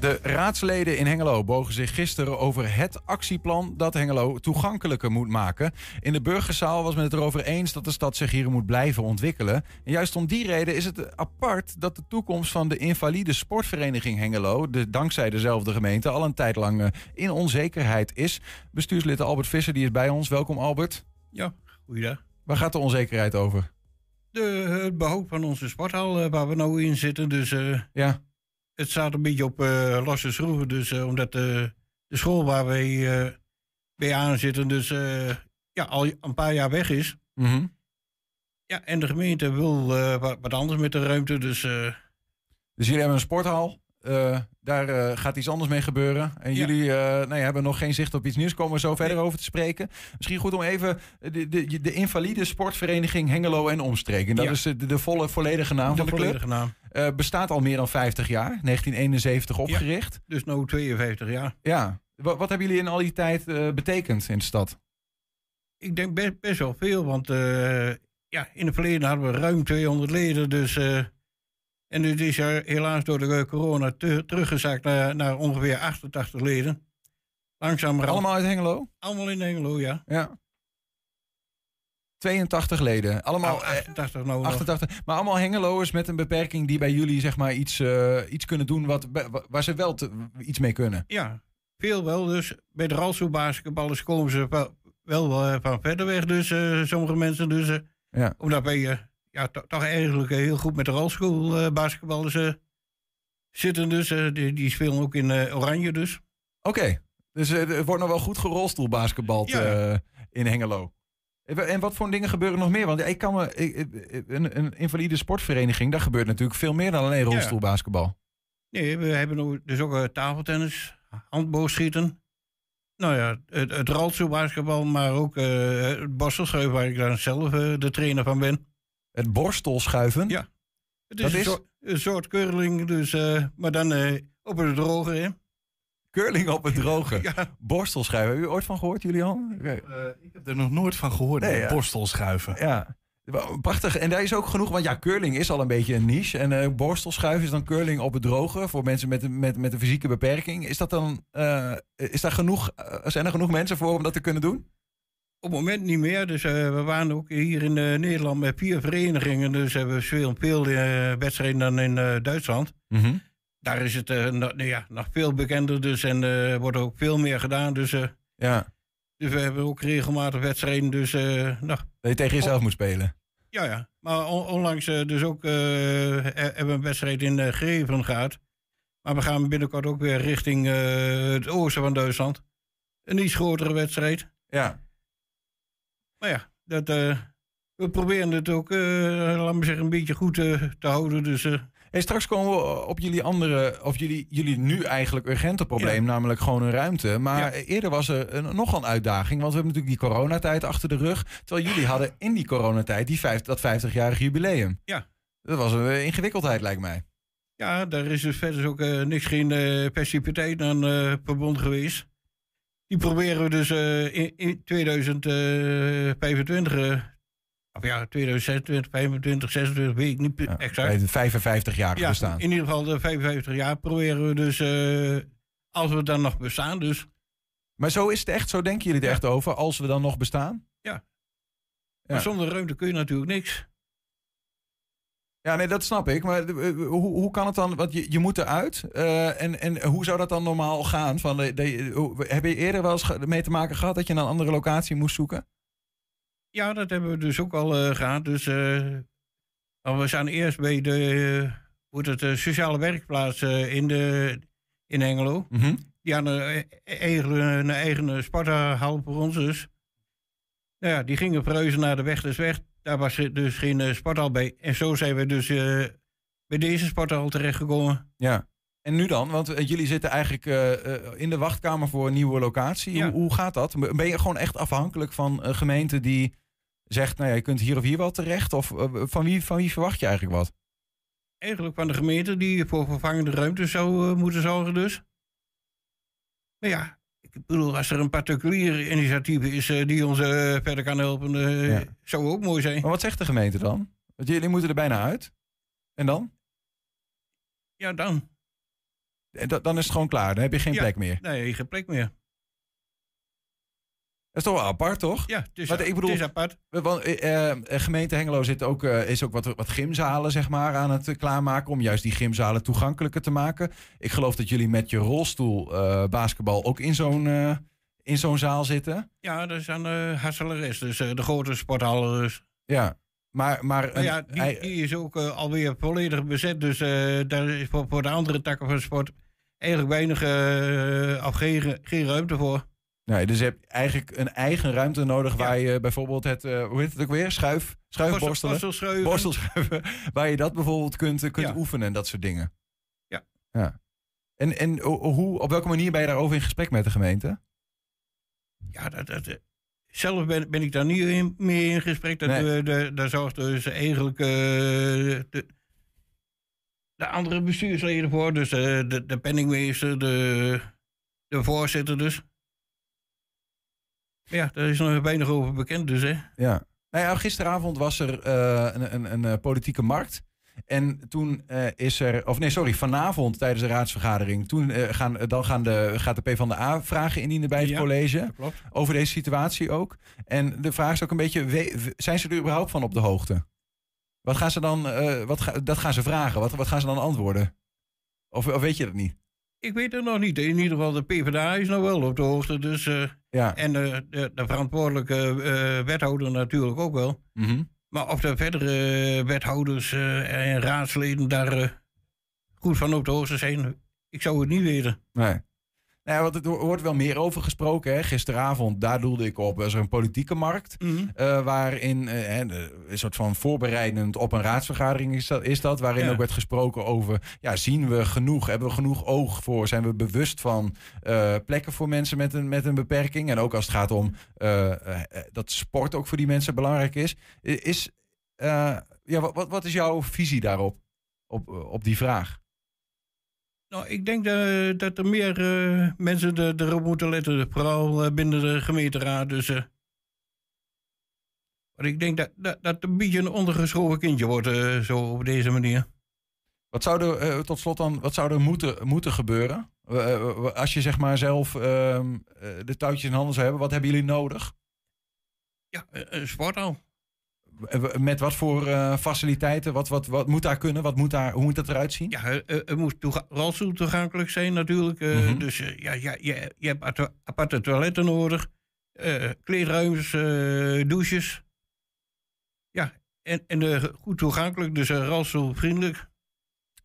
De raadsleden in Hengelo bogen zich gisteren over het actieplan dat Hengelo toegankelijker moet maken. In de burgerzaal was men het erover eens dat de stad zich hier moet blijven ontwikkelen. En juist om die reden is het apart dat de toekomst van de invalide sportvereniging Hengelo, de, dankzij dezelfde gemeente, al een tijd lang eh, in onzekerheid is. Bestuurslid Albert Visser die is bij ons. Welkom Albert. Ja, goeiedag. Waar gaat de onzekerheid over? De, het behoud van onze sporthal eh, waar we nou in zitten. Dus eh, ja. het staat een beetje op eh, losse schroeven. Dus omdat de school waar wij bij aan zitten dus ja, al een paar jaar weg is. Mhm. Ja, en de gemeente wil wat, wat anders met de ruimte. Dus Dus jullie hebben een sporthal. Eh, daar eh, gaat iets anders mee gebeuren. En jullie eh, nou ja, hebben nog geen zicht op iets nieuws. Komen we zo verder over te spreken. Misschien goed om even de, de, de invalide sportvereniging Hengelo en Omstreken. Dat Ja. is de, de volle, volledige naam De van de club. volledige naam. Bestaat al meer dan 50 jaar. 1971 opgericht. dus nu 52 jaar. Ja. Wat, wat hebben jullie in al die tijd betekend in de stad? Ik denk best, best wel veel, want ja, in het verleden hadden we ruim 200 leden. Dus, en het is er helaas door de corona te- teruggezakt naar, naar ongeveer 88 leden. Langzaam Allemaal uit Hengelo? Allemaal in Hengelo, ja. Ja. 82 leden. Allemaal Nou, 88 nou nog. 88. Maar allemaal Hengeloers met een beperking die bij jullie zeg maar iets, eh, iets kunnen doen wat, waar ze wel te- iets mee kunnen. Ja, veel wel. Dus bij de Ralstoe-basketballers komen ze wel, wel eh, van verder weg. Dus eh, sommige mensen. Dus, eh, Ja. Omdat eh, ja, to- toch eigenlijk eh, heel goed met de Ralstoe-basketballers eh, zitten. Dus eh, die, die spelen ook in Oranje dus. Oké, dus er wordt nog wel goed gerolstoelbasketbald Ja. in Hengelo. En wat voor dingen gebeuren nog meer? Want ik kan me, een, een invalide sportvereniging, daar gebeurt natuurlijk veel meer dan alleen rolstoelbasketbal. Nee, we hebben dus ook tafeltennis, handboogschieten. Nou ja, het, het Ralstoe-basketbal, maar ook eh, het borstelschuiven waar ik dan zelf de trainer van ben. Het borstelschuiven? Ja. Het is, Dat een, is? Soort, een soort curling, dus, eh, maar dan eh, op het droge. Hè? Curling op het droge. Borstelschuiven. Hebben jullie ooit van gehoord, Julian? ik heb er nog nooit van gehoord. Nee, ja. Borstelschuiven. Ja. Prachtig. En daar is ook genoeg, want ja, curling is al een beetje een niche. En eh borstelschuiven is dan curling op het droge voor mensen met, een- met, met een fysieke beperking. Is dat dan, eh, is daar genoeg, eh, zijn er genoeg mensen voor om dat te kunnen doen? Op het moment niet meer. Dus eh, we waren ook hier in eh, Nederland met vier verenigingen. Dus hebben we veel, veel eh, wedstrijden dan in Duitsland. Daar is het nog, nou ja, nog veel bekender. Dus en eh, wordt ook veel meer gedaan. Dus, Ja. dus we hebben ook regelmatig wedstrijden. Dus, nou, Dat je tegen jezelf moet spelen. ja, ja. Maar on- onlangs eh, dus ook, he- hebben we een wedstrijd in Greven gehad. Maar we gaan binnenkort ook weer richting het oosten van Duitsland. Een iets grotere wedstrijd. Ja. Maar ja, dat, eh, we proberen het ook, eh laat me zeggen, een beetje goed eh, te houden. Dus eh, Hey, straks komen we op jullie andere, of jullie, jullie nu eigenlijk urgente probleem, namelijk gewoon een ruimte. Maar eerder was er een, nogal een uitdaging, want we hebben natuurlijk die coronatijd achter de rug. Terwijl jullie hadden in die coronatijd die vijf, dat 50-jarig jubileum. Ja. Dat was een ingewikkeldheid, lijkt mij. ja, daar is dus verder ook niks, geen passiviteit aan verbonden geweest. Die proberen we dus eh, in, in 2025, eh, of ja, 2026, 25, 26, weet ik niet exact. het 55 jaar Ja, bestaan. in ieder geval de 55 jaar proberen we dus, eh, als we dan nog bestaan dus. Maar zo is het echt, zo denken jullie er echt over, als we dan nog bestaan? Ja. Maar zonder ruimte kun je natuurlijk niks. Ja, nee, dat snap ik. Maar eh, hoe, hoe kan het dan? Want je, je moet eruit. eh, en, en hoe zou dat dan normaal gaan? Van de, heb je eerder wel eens mee te maken gehad dat je een andere locatie moest zoeken? Ja, dat hebben we dus ook al eh, gehad. Dus eh, maar we zijn eerst bij de, eh, hoe het, de sociale werkplaats eh, in, de, in Hengelo. Mhm. Die hadden eh, eigen, een eigen sporthal voor ons dus. Nou ja, die gingen verhuizen naar de weg dus weg. Daar was dus geen eh, sporthal bij. En zo zijn we dus eh, bij deze sporthal terechtgekomen. Ja. En nu dan? Want eh, jullie zitten eigenlijk in de wachtkamer voor een nieuwe locatie. Ja. Hoe, hoe gaat dat? Ben je gewoon echt afhankelijk van een gemeente die zegt, nou ja, je kunt hier of hier wel terecht? Of van, wie, van wie verwacht je eigenlijk wat? Eigenlijk van de gemeente die voor vervangende ruimte zou moeten zorgen dus. Maar ja, ik bedoel, als er een particulier initiatief is eh, die ons eh, verder kan helpen, eh, Ja. zou ook mooi zijn. Maar wat zegt de gemeente dan? Want jullie moeten er bijna uit. En dan? Ja, dan. En da- dan is het gewoon klaar. Dan heb je geen Ja. plek meer. Nee, geen plek meer. Dat is toch wel apart, toch? Ja, is, Want ik bedoel, het is apart. Want eh, eh, gemeente Hengelo zit ook, eh, is ook wat, wat gymzalen zeg maar, aan het klaarmaken. Om juist die gymzalen toegankelijker te maken. Ik geloof dat jullie met je rolstoel basketbal ook in zo'n in zo'n zaal zitten. Ja, dat is aan de Hasseleres, dus de grote sporthal. Dus. Ja, maar... maar Maar ja, die, is ook alweer volledig bezet. Dus daar is voor, voor de andere takken van sport eigenlijk weinig of geen, geen ruimte voor. Nee, dus je hebt eigenlijk een eigen ruimte nodig waar je bijvoorbeeld het, eh, hoe heet het ook weer? Schuif, schuifborstelen? Borstelschuiven. Borstelschuiven. Waar je dat bijvoorbeeld kunt, eh, kunt Ja. oefenen en dat soort dingen. Ja. ja. En, en ho- hoe, op welke manier ben je daarover in gesprek met de gemeente? Ja, dat, dat, eh, zelf ben, ben ik daar niet in, mee in gesprek. Dat, Nee. de, daar zorgt dus eigenlijk de, de andere bestuursleden voor. Dus eh, de, de penningmeester, de, de voorzitter dus. Ja, daar is nog weinig over bekend dus, hè. Ja. Nou ja, gisteravond was er eh, een, een, een eh, politieke markt. En toen eh, is er, of nee, sorry, vanavond tijdens de raadsvergadering. Toen gaan, dan gaan de, gaat de PvdA vragen indienen bij het Ja, college. klopt. Over deze situatie ook. En de vraag is ook een beetje: we- zijn ze er überhaupt van op de hoogte? Wat gaan ze dan, wat ga- dat gaan ze vragen. Wat, wat gaan ze dan antwoorden? Of, of weet je dat niet? Ik weet het nog niet. In ieder geval, de PvdA is nog wel op de hoogte. Dus, eh, Ja. En eh, de, de verantwoordelijke eh, wethouder natuurlijk ook wel. Mhm. Maar of de verdere wethouders en raadsleden daar goed van op de hoogte zijn, ik zou het niet weten. Nee. Nou want er wordt wel meer over gesproken. Hè. Gisteravond, daar doelde ik op, was er een politieke markt. Mhm. eh, waarin eh, een soort van voorbereidend op een raadsvergadering is dat. Is dat waarin Ja. ook werd gesproken over: ja, zien we genoeg? Hebben we genoeg oog voor? Zijn we bewust van eh, plekken voor mensen met een, met een beperking? En ook als het gaat om dat sport ook voor die mensen belangrijk is. Is ja, wat, wat- wat is jouw visie daarop? Op, op die vraag? Nou, ik denk dat, dat er meer eh, mensen er- erop moeten letten, vooral eh, binnen de gemeenteraad. Dus, eh, maar ik denk dat, dat, een beetje een ondergeschoven kindje wordt, eh, zo op deze manier. Wat zou er, eh, tot slot dan, wat zou er moeten, moeten gebeuren? Eh, eh, als je zeg maar zelf ehm, eh, de touwtjes in handen zou hebben, wat hebben jullie nodig? Ja, eh, een sporthal. Met wat voor eh, faciliteiten? Wat, wat, wat moet daar kunnen? Wat moet daar, hoe moet dat eruit zien? Ja, eh, eh, het moet toega- rolstoel toegankelijk zijn natuurlijk. Mhm. Dus ja, ja, je, je hebt aparte- toiletten nodig. kleedruimtes, douches. Ja, en, en goed toegankelijk, dus rolstoelvriendelijk.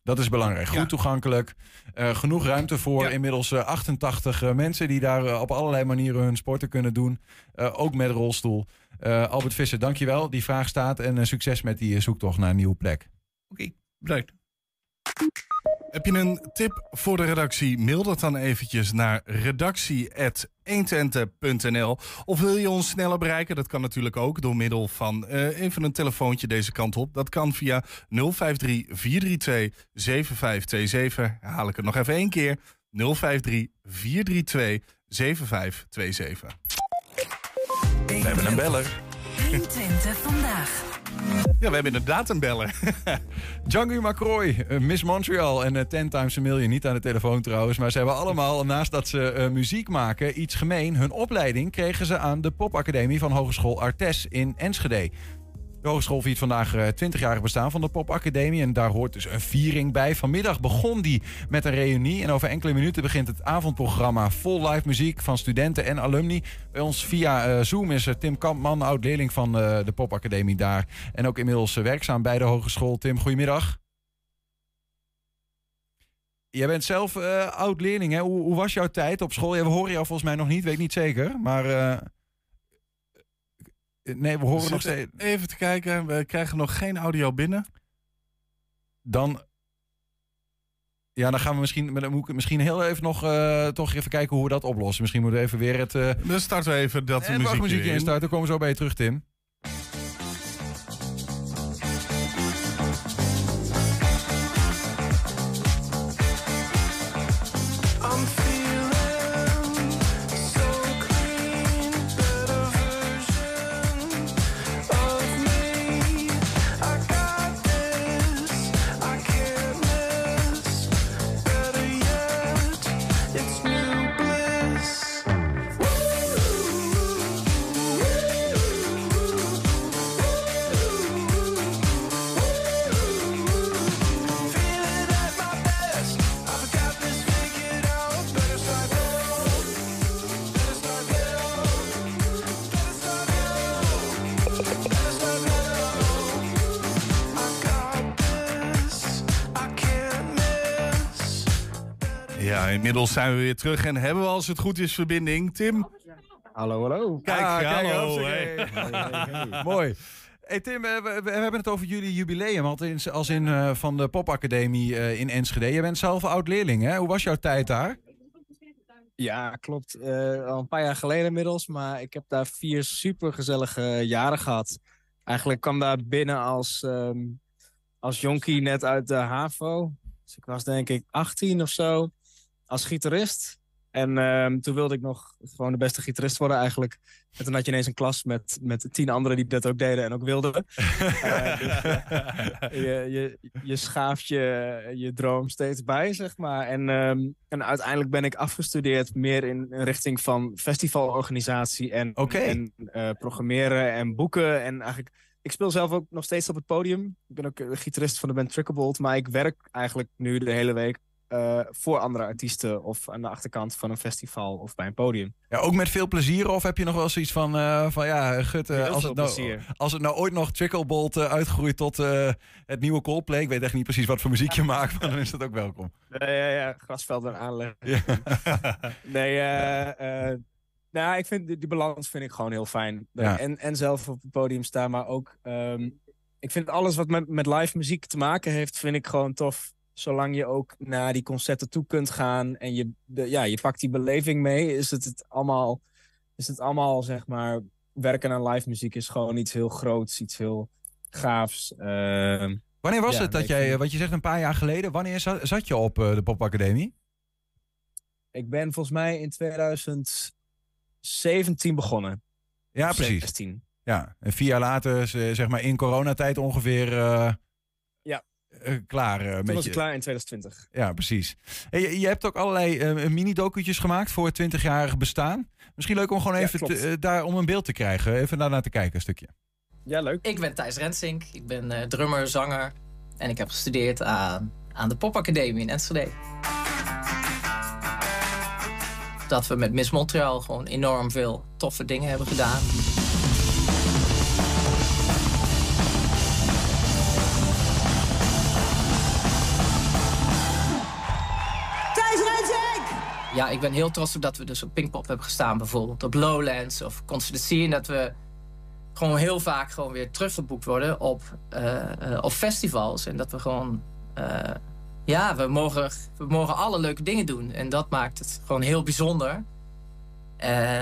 Dat is belangrijk. Goed Ja. toegankelijk. Genoeg ruimte voor inmiddels eh, 88 eh, mensen die daar op allerlei manieren hun sporten kunnen doen. Ook met rolstoel. Eh, Albert Visser, dankjewel. Die vraag staat en eh, succes met die eh, zoektocht naar een nieuwe plek. Oké, bedankt. Heb je een tip voor de redactie? Mail dat dan eventjes naar redactie.120.nl. Of wil je ons sneller bereiken? Dat kan natuurlijk ook door middel van even een telefoontje deze kant op. Dat kan via 053 432 7527. Herhaal ik het nog even één keer. 053 432 7527. We hebben een beller. 120 vandaag. Ja, we hebben inderdaad een beller. Django McCroy, eh, Miss Montreal en eh, Ten Times a Million. Niet aan de telefoon trouwens, maar ze hebben allemaal, naast dat ze eh, muziek maken, iets gemeen. Hun opleiding kregen ze aan de Popacademie van Hogeschool Artes in Enschede. De hogeschool viert vandaag eh, 20-jarig bestaan van de Popacademie. En daar hoort dus een viering bij. Vanmiddag begon die met een reunie. En over enkele minuten begint het avondprogramma vol live muziek van studenten en alumni. Bij ons via eh, Zoom is er Tim Kampman, oud-leerling van eh, de Popacademie daar. En ook inmiddels eh, werkzaam bij de hogeschool. Tim, goedemiddag. Jij bent zelf eh, oud-leerling, hè? Hoe, hoe was jouw tijd op school? We horen jou volgens mij nog niet, weet niet zeker. Maar eh, nee, we horen nog steeds... Even te kijken, we krijgen nog geen audio binnen. Dan. Ja, dan gaan we misschien, dan moet ik misschien heel even nog eh, toch even kijken hoe we dat oplossen. Misschien moeten we even weer het. eh Dan starten we even dat en muziekje muziekje in. instarten. Dan komen we zo bij je terug, Tim. Inmiddels zijn we weer terug en hebben we als het goed is verbinding. Tim? Hallo, hallo. Kijk, Ah, kijk, hallo. Mooi. Hey Tim, we, we hebben het over jullie jubileum, als in, als in eh, van de Popacademie eh, in Enschede. Je bent zelf oud-leerling, hè? Hoe was jouw tijd daar? Ja, klopt. Eh, al een paar jaar geleden inmiddels. Maar ik heb daar vier supergezellige jaren gehad. Eigenlijk kwam daar binnen als, ehm, als jonkie net uit de HAVO. Dus ik was denk ik 18 of zo. Als gitarist. En ehm, toen wilde ik nog gewoon de beste gitarist worden eigenlijk. En toen had je ineens een klas met, met tien anderen die dat ook deden en ook wilden. Eh, dus, eh, je, je, je schaaft je, je droom steeds bij, zeg maar. En, ehm, en uiteindelijk ben ik afgestudeerd meer in, in richting van festivalorganisatie en, en eh, programmeren en boeken. En eigenlijk, ik speel zelf ook nog steeds op het podium. Ik ben ook gitarist van de band Tricklebolt, maar ik werk eigenlijk nu de hele week eh, voor andere artiesten of aan de achterkant van een festival of bij een podium. Ja, ook met veel plezier? Of heb je nog wel zoiets van, eh, van ja, gut, eh, als, het nou, als het nou ooit nog Tricklebolt uitgroeit tot het nieuwe Coldplay. Ik weet echt niet precies wat voor muziek je maakt, maar dan is dat ook welkom. Ja, ja, ja, grasvelden aanleggen. nee, nou, ik vind die, die balans vind ik gewoon heel fijn. En, en zelf op het podium staan, maar ook... ehm, ik vind alles wat met, met live muziek te maken heeft, vind ik gewoon tof. Zolang je ook naar die concerten toe kunt gaan en je, de, ja, je pakt die beleving mee, is het, het allemaal, is het allemaal, zeg maar, werken aan live muziek is gewoon iets heel groots, iets heel gaafs. Ehm, Wanneer was ja, het dat jij, vind- eh, wat je zegt een paar jaar geleden, wanneer za- zat je op eh, de Popacademie? Ik ben volgens mij in 2017 begonnen. Ja, precies. 16. Ja, en vier jaar later, z- zeg maar in coronatijd ongeveer eh, Eh, klaar eh, Toen met was je. klaar in 2020. Ja, precies. Hey, je, je hebt ook allerlei eh, mini-docutjes gemaakt voor het 20-jarig bestaan. Misschien leuk om gewoon Ja, even te- daar om een beeld te krijgen. Even daarnaar te kijken, een stukje. Ja, leuk. Ik ben Thijs Rensink. Ik ben eh, drummer, zanger. En ik heb gestudeerd aan, aan de Popacademie in Enschede. Dat we met Miss Montreal gewoon enorm veel toffe dingen hebben gedaan. Ja, ik ben heel trots op dat we dus op Pinkpop hebben gestaan bijvoorbeeld. Op Lowlands of Concert. En dat we gewoon heel vaak gewoon weer teruggeboekt worden op, eh, eh, op festivals. En dat we gewoon... eh, ja, we mogen, we mogen alle leuke dingen doen. En dat maakt het gewoon heel bijzonder.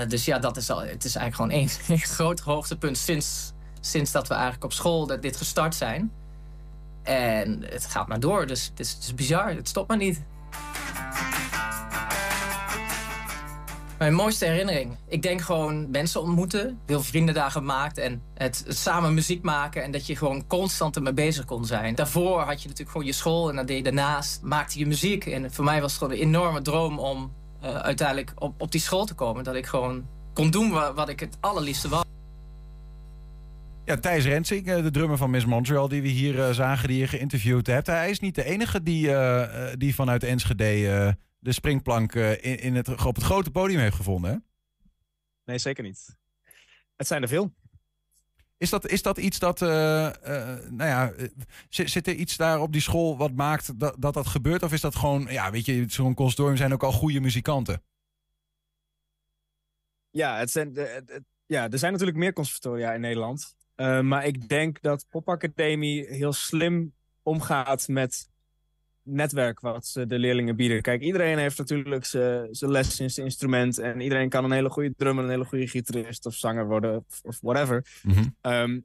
Dus ja, dat is al, het is eigenlijk gewoon één groot hoogtepunt sinds, sinds dat we eigenlijk op school dat dit gestart zijn. En het gaat maar door, dus het is, het is bizar. Het stopt maar niet. Mijn mooiste herinnering. Ik denk gewoon mensen ontmoeten, veel vriendendagen gemaakt en het, samen muziek maken en dat je gewoon constant ermee bezig kon zijn. Daarvoor had je natuurlijk gewoon je school en dan deed je daarnaast, maakte je muziek. En voor mij was het gewoon een enorme droom om eh, uiteindelijk op, op die school te komen. Dat ik gewoon kon doen wa- wat ik het allerliefste was. Ja, Thijs Rensing, eh, de drummer van Miss Montreal, die we hier eh, zagen, die je geïnterviewd hebt. Hij is niet de enige die, die vanuit Enschede de springplank eh, in, in het, op het grote podium heeft gevonden. Hè? Nee, zeker niet. Het zijn er veel. Is dat, is dat iets dat, eh, eh, nou ja, zit, zit er iets daar op die school wat maakt dat, dat dat gebeurt? Of is dat gewoon, ja, weet je, zo'n consortium zijn ook al goede muzikanten? Ja, het zijn, de- het- het- ja, er zijn natuurlijk meer conservatoria in Nederland. Maar ik denk dat Pop Academie heel slim omgaat met netwerk wat ze de leerlingen bieden. Kijk, iedereen heeft natuurlijk zijn les in zijn instrument. En iedereen kan een hele goede drummer, een hele goede gitarist of zanger worden of, whatever. Ehm,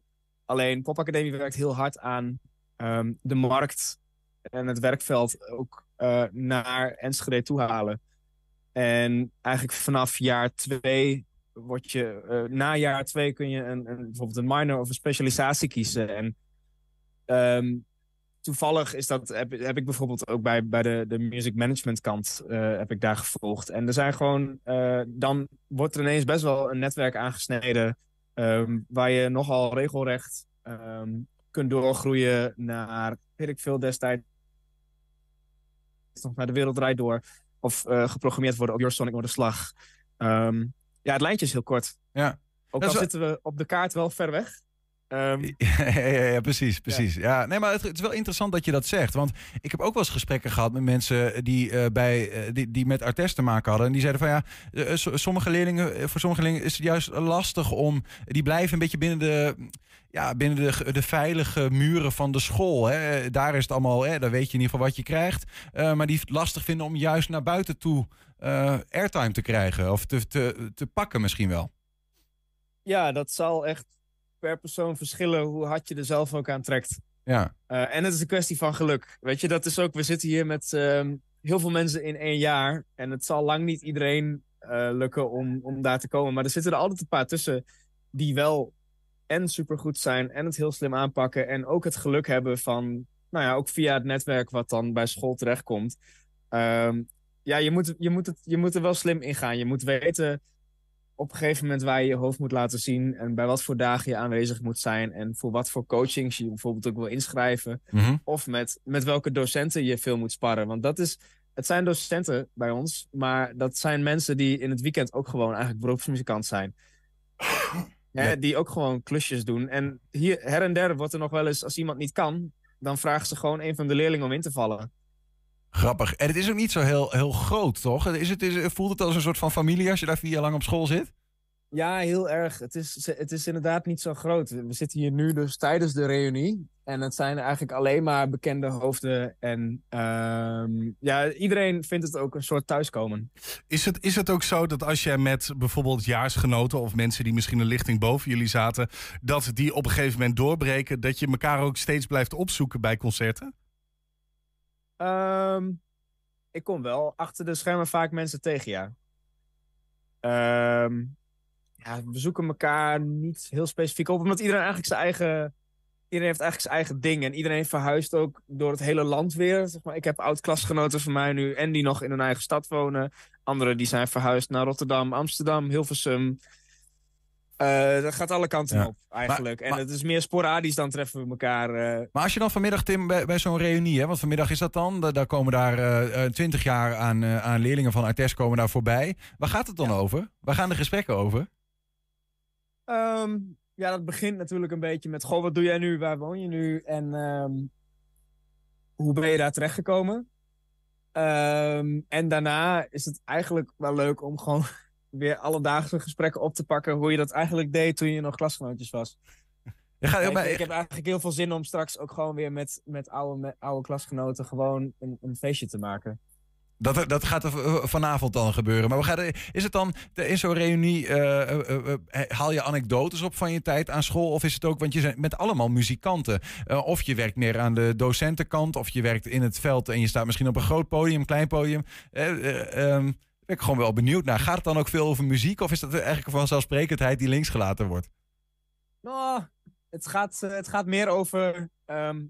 alleen Pop Academie werkt heel hard aan ehm, de markt en het werkveld ook eh, naar Enschede toe halen. En eigenlijk vanaf jaar twee word je, eh, na jaar twee kun je een, een, bijvoorbeeld een minor of een specialisatie kiezen. En ehm, toevallig is dat, heb, heb ik bijvoorbeeld ook bij, bij de, de music management kant eh, heb ik daar gevolgd. En er zijn gewoon, eh, dan wordt er ineens best wel een netwerk aangesneden ehm, waar je nogal regelrecht ehm, kunt doorgroeien naar, weet ik veel destijds, nog naar de wereld draait door. Of eh, geprogrammeerd worden op Your Sonic Noorderslag. Ehm ja, het lijntje is heel kort. Ja. Ook al wel- zitten we op de kaart wel ver weg. Ehm, ja, ja, ja, precies, precies. Ja. nee, maar het, het is wel interessant dat je dat zegt. Want ik heb ook wel eens gesprekken gehad met mensen die, eh, bij, eh, die, die met Artes te maken hadden. En die zeiden van ja, eh, so- sommige leerlingen, eh, voor sommige leerlingen is het juist lastig om. Die blijven een beetje binnen de. Ja, binnen de, de veilige muren van de school. Hè. Daar is het allemaal, hè, daar weet je in ieder geval wat je krijgt. Eh, maar die het lastig vinden om juist naar buiten toe eh, airtime te krijgen. Of te, te, te pakken misschien wel. ja, dat zal echt per persoon verschillen hoe hard je er zelf ook aan trekt. Ja. Eh, en het is een kwestie van geluk. Weet je, dat is ook, we zitten hier met ehm, heel veel mensen in één jaar. En het zal lang niet iedereen eh, lukken om, om daar te komen. Maar er zitten er altijd een paar tussen die wel en supergoed zijn en het heel slim aanpakken. En ook het geluk hebben van, nou ja, ook via het netwerk wat dan bij school terechtkomt. Ehm, ja, je moet, je, moet het, je moet er wel slim in gaan. Je moet weten op een gegeven moment waar je je hoofd moet laten zien. En bij wat voor dagen je aanwezig moet zijn. En voor wat voor coachings je bijvoorbeeld ook wil inschrijven. Mhm. Of met, met welke docenten je veel moet sparren. Want dat is, het zijn docenten bij ons. Maar dat zijn mensen die in het weekend ook gewoon eigenlijk beroepsmuzikant zijn. Hè, die ook gewoon klusjes doen. En hier her en der wordt er nog wel eens, als iemand niet kan, dan vragen ze gewoon een van de leerlingen om in te vallen. Grappig. En het is ook niet zo heel, heel groot, toch? Is het, is, voelt het als een soort van familie als je daar vier jaar lang op school zit? Ja, heel erg. Het is, het is inderdaad niet zo groot. We zitten hier nu dus tijdens de reunie. En het zijn eigenlijk alleen maar bekende hoofden. En ehm, ja, iedereen vindt het ook een soort thuiskomen. Is het, is het ook zo dat als jij met bijvoorbeeld jaarsgenoten of mensen die misschien een lichting boven jullie zaten, dat die op een gegeven moment doorbreken, dat je elkaar ook steeds blijft opzoeken bij concerten? Ehm, ik kom wel achter de schermen vaak mensen tegen, ja. Ehm, ja, we zoeken elkaar niet heel specifiek op, omdat iedereen eigenlijk zijn eigen... Iedereen heeft eigenlijk zijn eigen ding en iedereen verhuist ook door het hele land weer. Zeg maar, ik heb oud-klasgenoten van mij nu en die nog in hun eigen stad wonen. Anderen die zijn verhuisd naar Rotterdam, Amsterdam, Hilversum. Eh, dat gaat alle kanten Ja. op, eigenlijk. Maar- en het is meer sporadisch, dan treffen we elkaar. eh, Maar als je dan vanmiddag, Tim, bij, bij zo'n reunie, hè, want vanmiddag is dat dan, da- daar komen daar eh, twintig jaar aan, aan leerlingen van Artes komen daar voorbij. Waar gaat het dan over? Waar gaan de gesprekken over? Ehm, ja, dat begint natuurlijk een beetje met: Goh, wat doe jij nu? Waar woon je nu? En ehm, hoe ben je daar terechtgekomen? Ehm, en daarna is het eigenlijk wel leuk om gewoon weer alledaagse gesprekken op te pakken. Hoe je dat eigenlijk deed toen je nog klasgenootjes was. Ja, ik, maar- ik heb eigenlijk heel veel zin om straks ook gewoon weer met, met, oude, met oude klasgenoten gewoon een, een feestje te maken. Dat, dat gaat er vanavond dan gebeuren. Maar we gaan, is het dan in zo'n reunie, eh, eh, eh, haal je anekdotes op van je tijd aan school? Of is het ook, want je bent met allemaal muzikanten. Of je werkt meer aan de docentenkant, of je werkt in het veld en je staat misschien op een groot podium, klein podium. Eh, eh, ehm, ben ik gewoon wel benieuwd naar. Gaat het dan ook veel over muziek of is dat eigenlijk een vanzelfsprekendheid die links gelaten wordt? Nou, het gaat, eh, het gaat meer over ehm,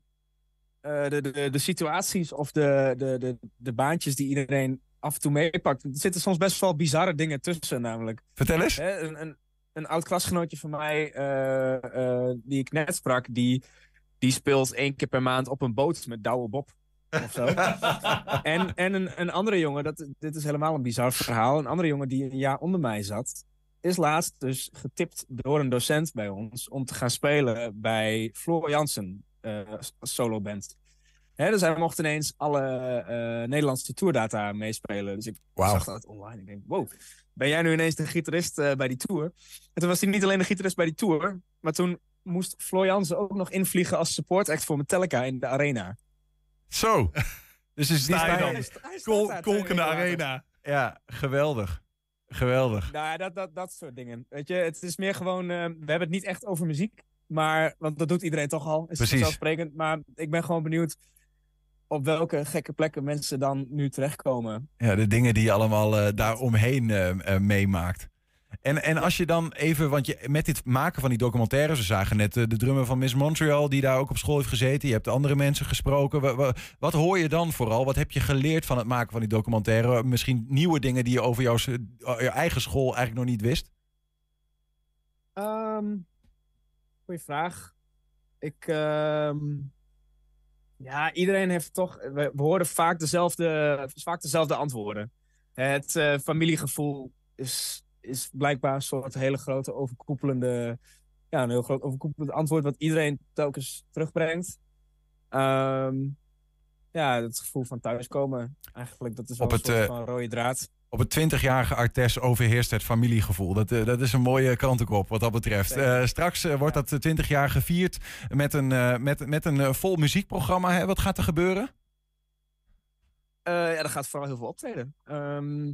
eh, de, de, de situaties of de, de, de, de baantjes die iedereen af en toe meepakt. Er zitten soms best wel bizarre dingen tussen, namelijk. Vertel eens. Hè, een, een, een oud klasgenootje van mij, eh, die ik net sprak, die, die speelt één keer per maand op een boot met Douwe Bob. Of zo. en en een, een andere jongen, dat, dit is helemaal een bizar verhaal. Een andere jongen die een jaar onder mij zat, is laatst dus getipt door een docent bij ons om te gaan spelen bij Floor Jansen, eh solo band. Hè, dus hij mocht ineens alle eh, Nederlandse tourdata meespelen. Dus ik zag dat online. Ik denk, wow, ben jij nu ineens de gitarist eh, bij die tour? En toen was hij niet alleen de gitarist bij die tour, maar toen moest Floor Jansen ook nog invliegen als support act voor Metallica in de arena. Zo. Dus is die Sta je dan? Daar Kolkende arena. Ja, geweldig. Geweldig. Nou, ja, dat, dat, dat soort dingen. Weet je, het is meer gewoon. eh, we hebben het niet echt over muziek. Maar, want dat doet iedereen toch al. Is Precies. vanzelfsprekend. Maar ik ben gewoon benieuwd op welke gekke plekken mensen dan nu terechtkomen. Ja, de dingen die je allemaal eh daaromheen eh, eh, meemaakt. En, en als je dan even, want je, met dit maken van die documentaires, we zagen net eh, de drummer van Miss Montreal, die daar ook op school heeft gezeten. Je hebt andere mensen gesproken. Wa- wa- Wat, hoor je dan vooral? Wat heb je geleerd van het maken van die documentaire? Misschien nieuwe dingen die je over jouw, eh, je eigen school eigenlijk nog niet wist? Ehm goeie vraag. Ik. ehm, ja, iedereen heeft toch. We, we horen vaak dezelfde, vaak dezelfde antwoorden. Het eh, familiegevoel is, is blijkbaar een soort hele grote overkoepelende. Ja, een heel groot overkoepelend antwoord wat iedereen telkens terugbrengt. Ehm, ja, het gevoel van thuiskomen. Eigenlijk, dat is wel Op een het, soort eh, van rode draad. Op het 20-jarige Artes overheerst het familiegevoel. Dat, eh, dat is een mooie krantenkop wat dat betreft. Eh, straks wordt dat 20 jaar gevierd met een, met, met een vol muziekprogramma. Hè? Wat gaat er gebeuren? Ja, er gaat vooral heel veel optreden. Ehm,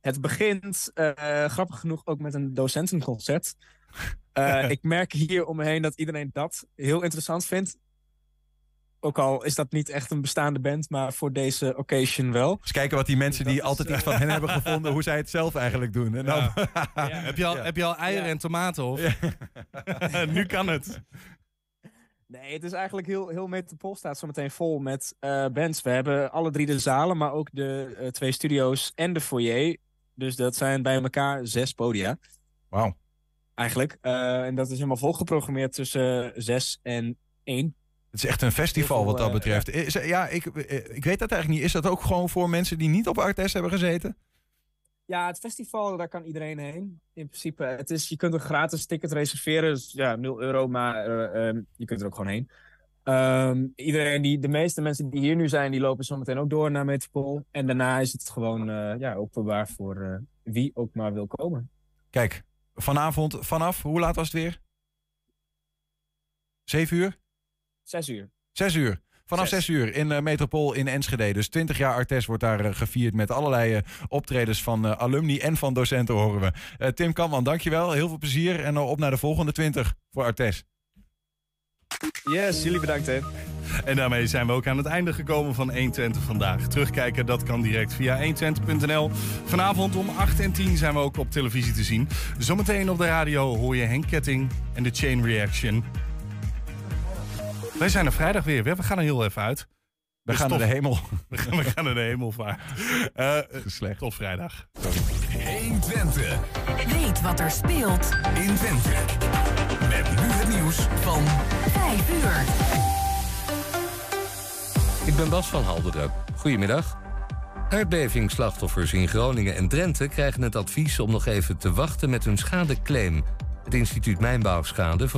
het begint, eh, grappig genoeg, ook met een docentenconcert. Eh, ik merk hier om me heen dat iedereen dat heel interessant vindt. Ook al is dat niet echt een bestaande band, maar voor deze occasion wel. Eens kijken wat die mensen die altijd iets van hen hebben gevonden, hoe zij het zelf eigenlijk doen. En dan, Heb, je al, heb je al eieren en tomaten? Of? nu kan het. Nee, het is eigenlijk heel, heel Metropool staat zo meteen vol met eh, bands. We hebben alle drie de zalen, maar ook de eh, twee studio's en de foyer. Dus dat zijn bij elkaar zes podia. Wauw. Eigenlijk. Eh, en dat is helemaal volgeprogrammeerd tussen eh, zes en één. Het is echt een festival wat dat eh, betreft. Is, ja, ik, ik weet dat eigenlijk niet. Is dat ook gewoon voor mensen die niet op Artes hebben gezeten? Ja, het festival, daar kan iedereen heen. In principe, het is, je kunt een gratis ticket reserveren. Dus ja, 0 euro, maar eh, ehm, je kunt er ook gewoon heen. Ehm, iedereen die, de meeste mensen die hier nu zijn, die lopen zometeen ook door naar Metropool. En daarna is het gewoon eh, ja, openbaar voor eh, wie ook maar wil komen. Kijk, vanavond vanaf, hoe laat was het weer? Zeven uur? Zes uur. Zes uur. Vanaf Zes. uur in eh, Metropool in Enschede. Dus 20 jaar Artes wordt daar gevierd met allerlei optredens van alumni en van docenten horen we. Tim Kampman, dankjewel. Heel veel plezier en op naar de volgende 20 voor Artes. Yes, jullie bedankt hè. En daarmee zijn we ook aan het einde gekomen van 120 vandaag. Terugkijken, dat kan direct via 120.nl. Vanavond om 8 en 10 zijn we ook op televisie te zien. Zometeen op de radio hoor je Henk Ketting en de Chain Reaction. Wij zijn er vrijdag weer. We gaan er heel even uit. We Dus gaan naar de hemel. We gaan, we gaan naar de hemelvaart. Eh Slecht. Tot vrijdag. 120. Weet wat er speelt In Twente. Met nu het nieuws van 5 uur. Ik ben Bas van Halderdruk. Goedemiddag. Aardbevingsslachtoffers in Groningen en Drenthe krijgen het advies om nog even te wachten met hun schadeclaim. Het instituut Mijnbouwschade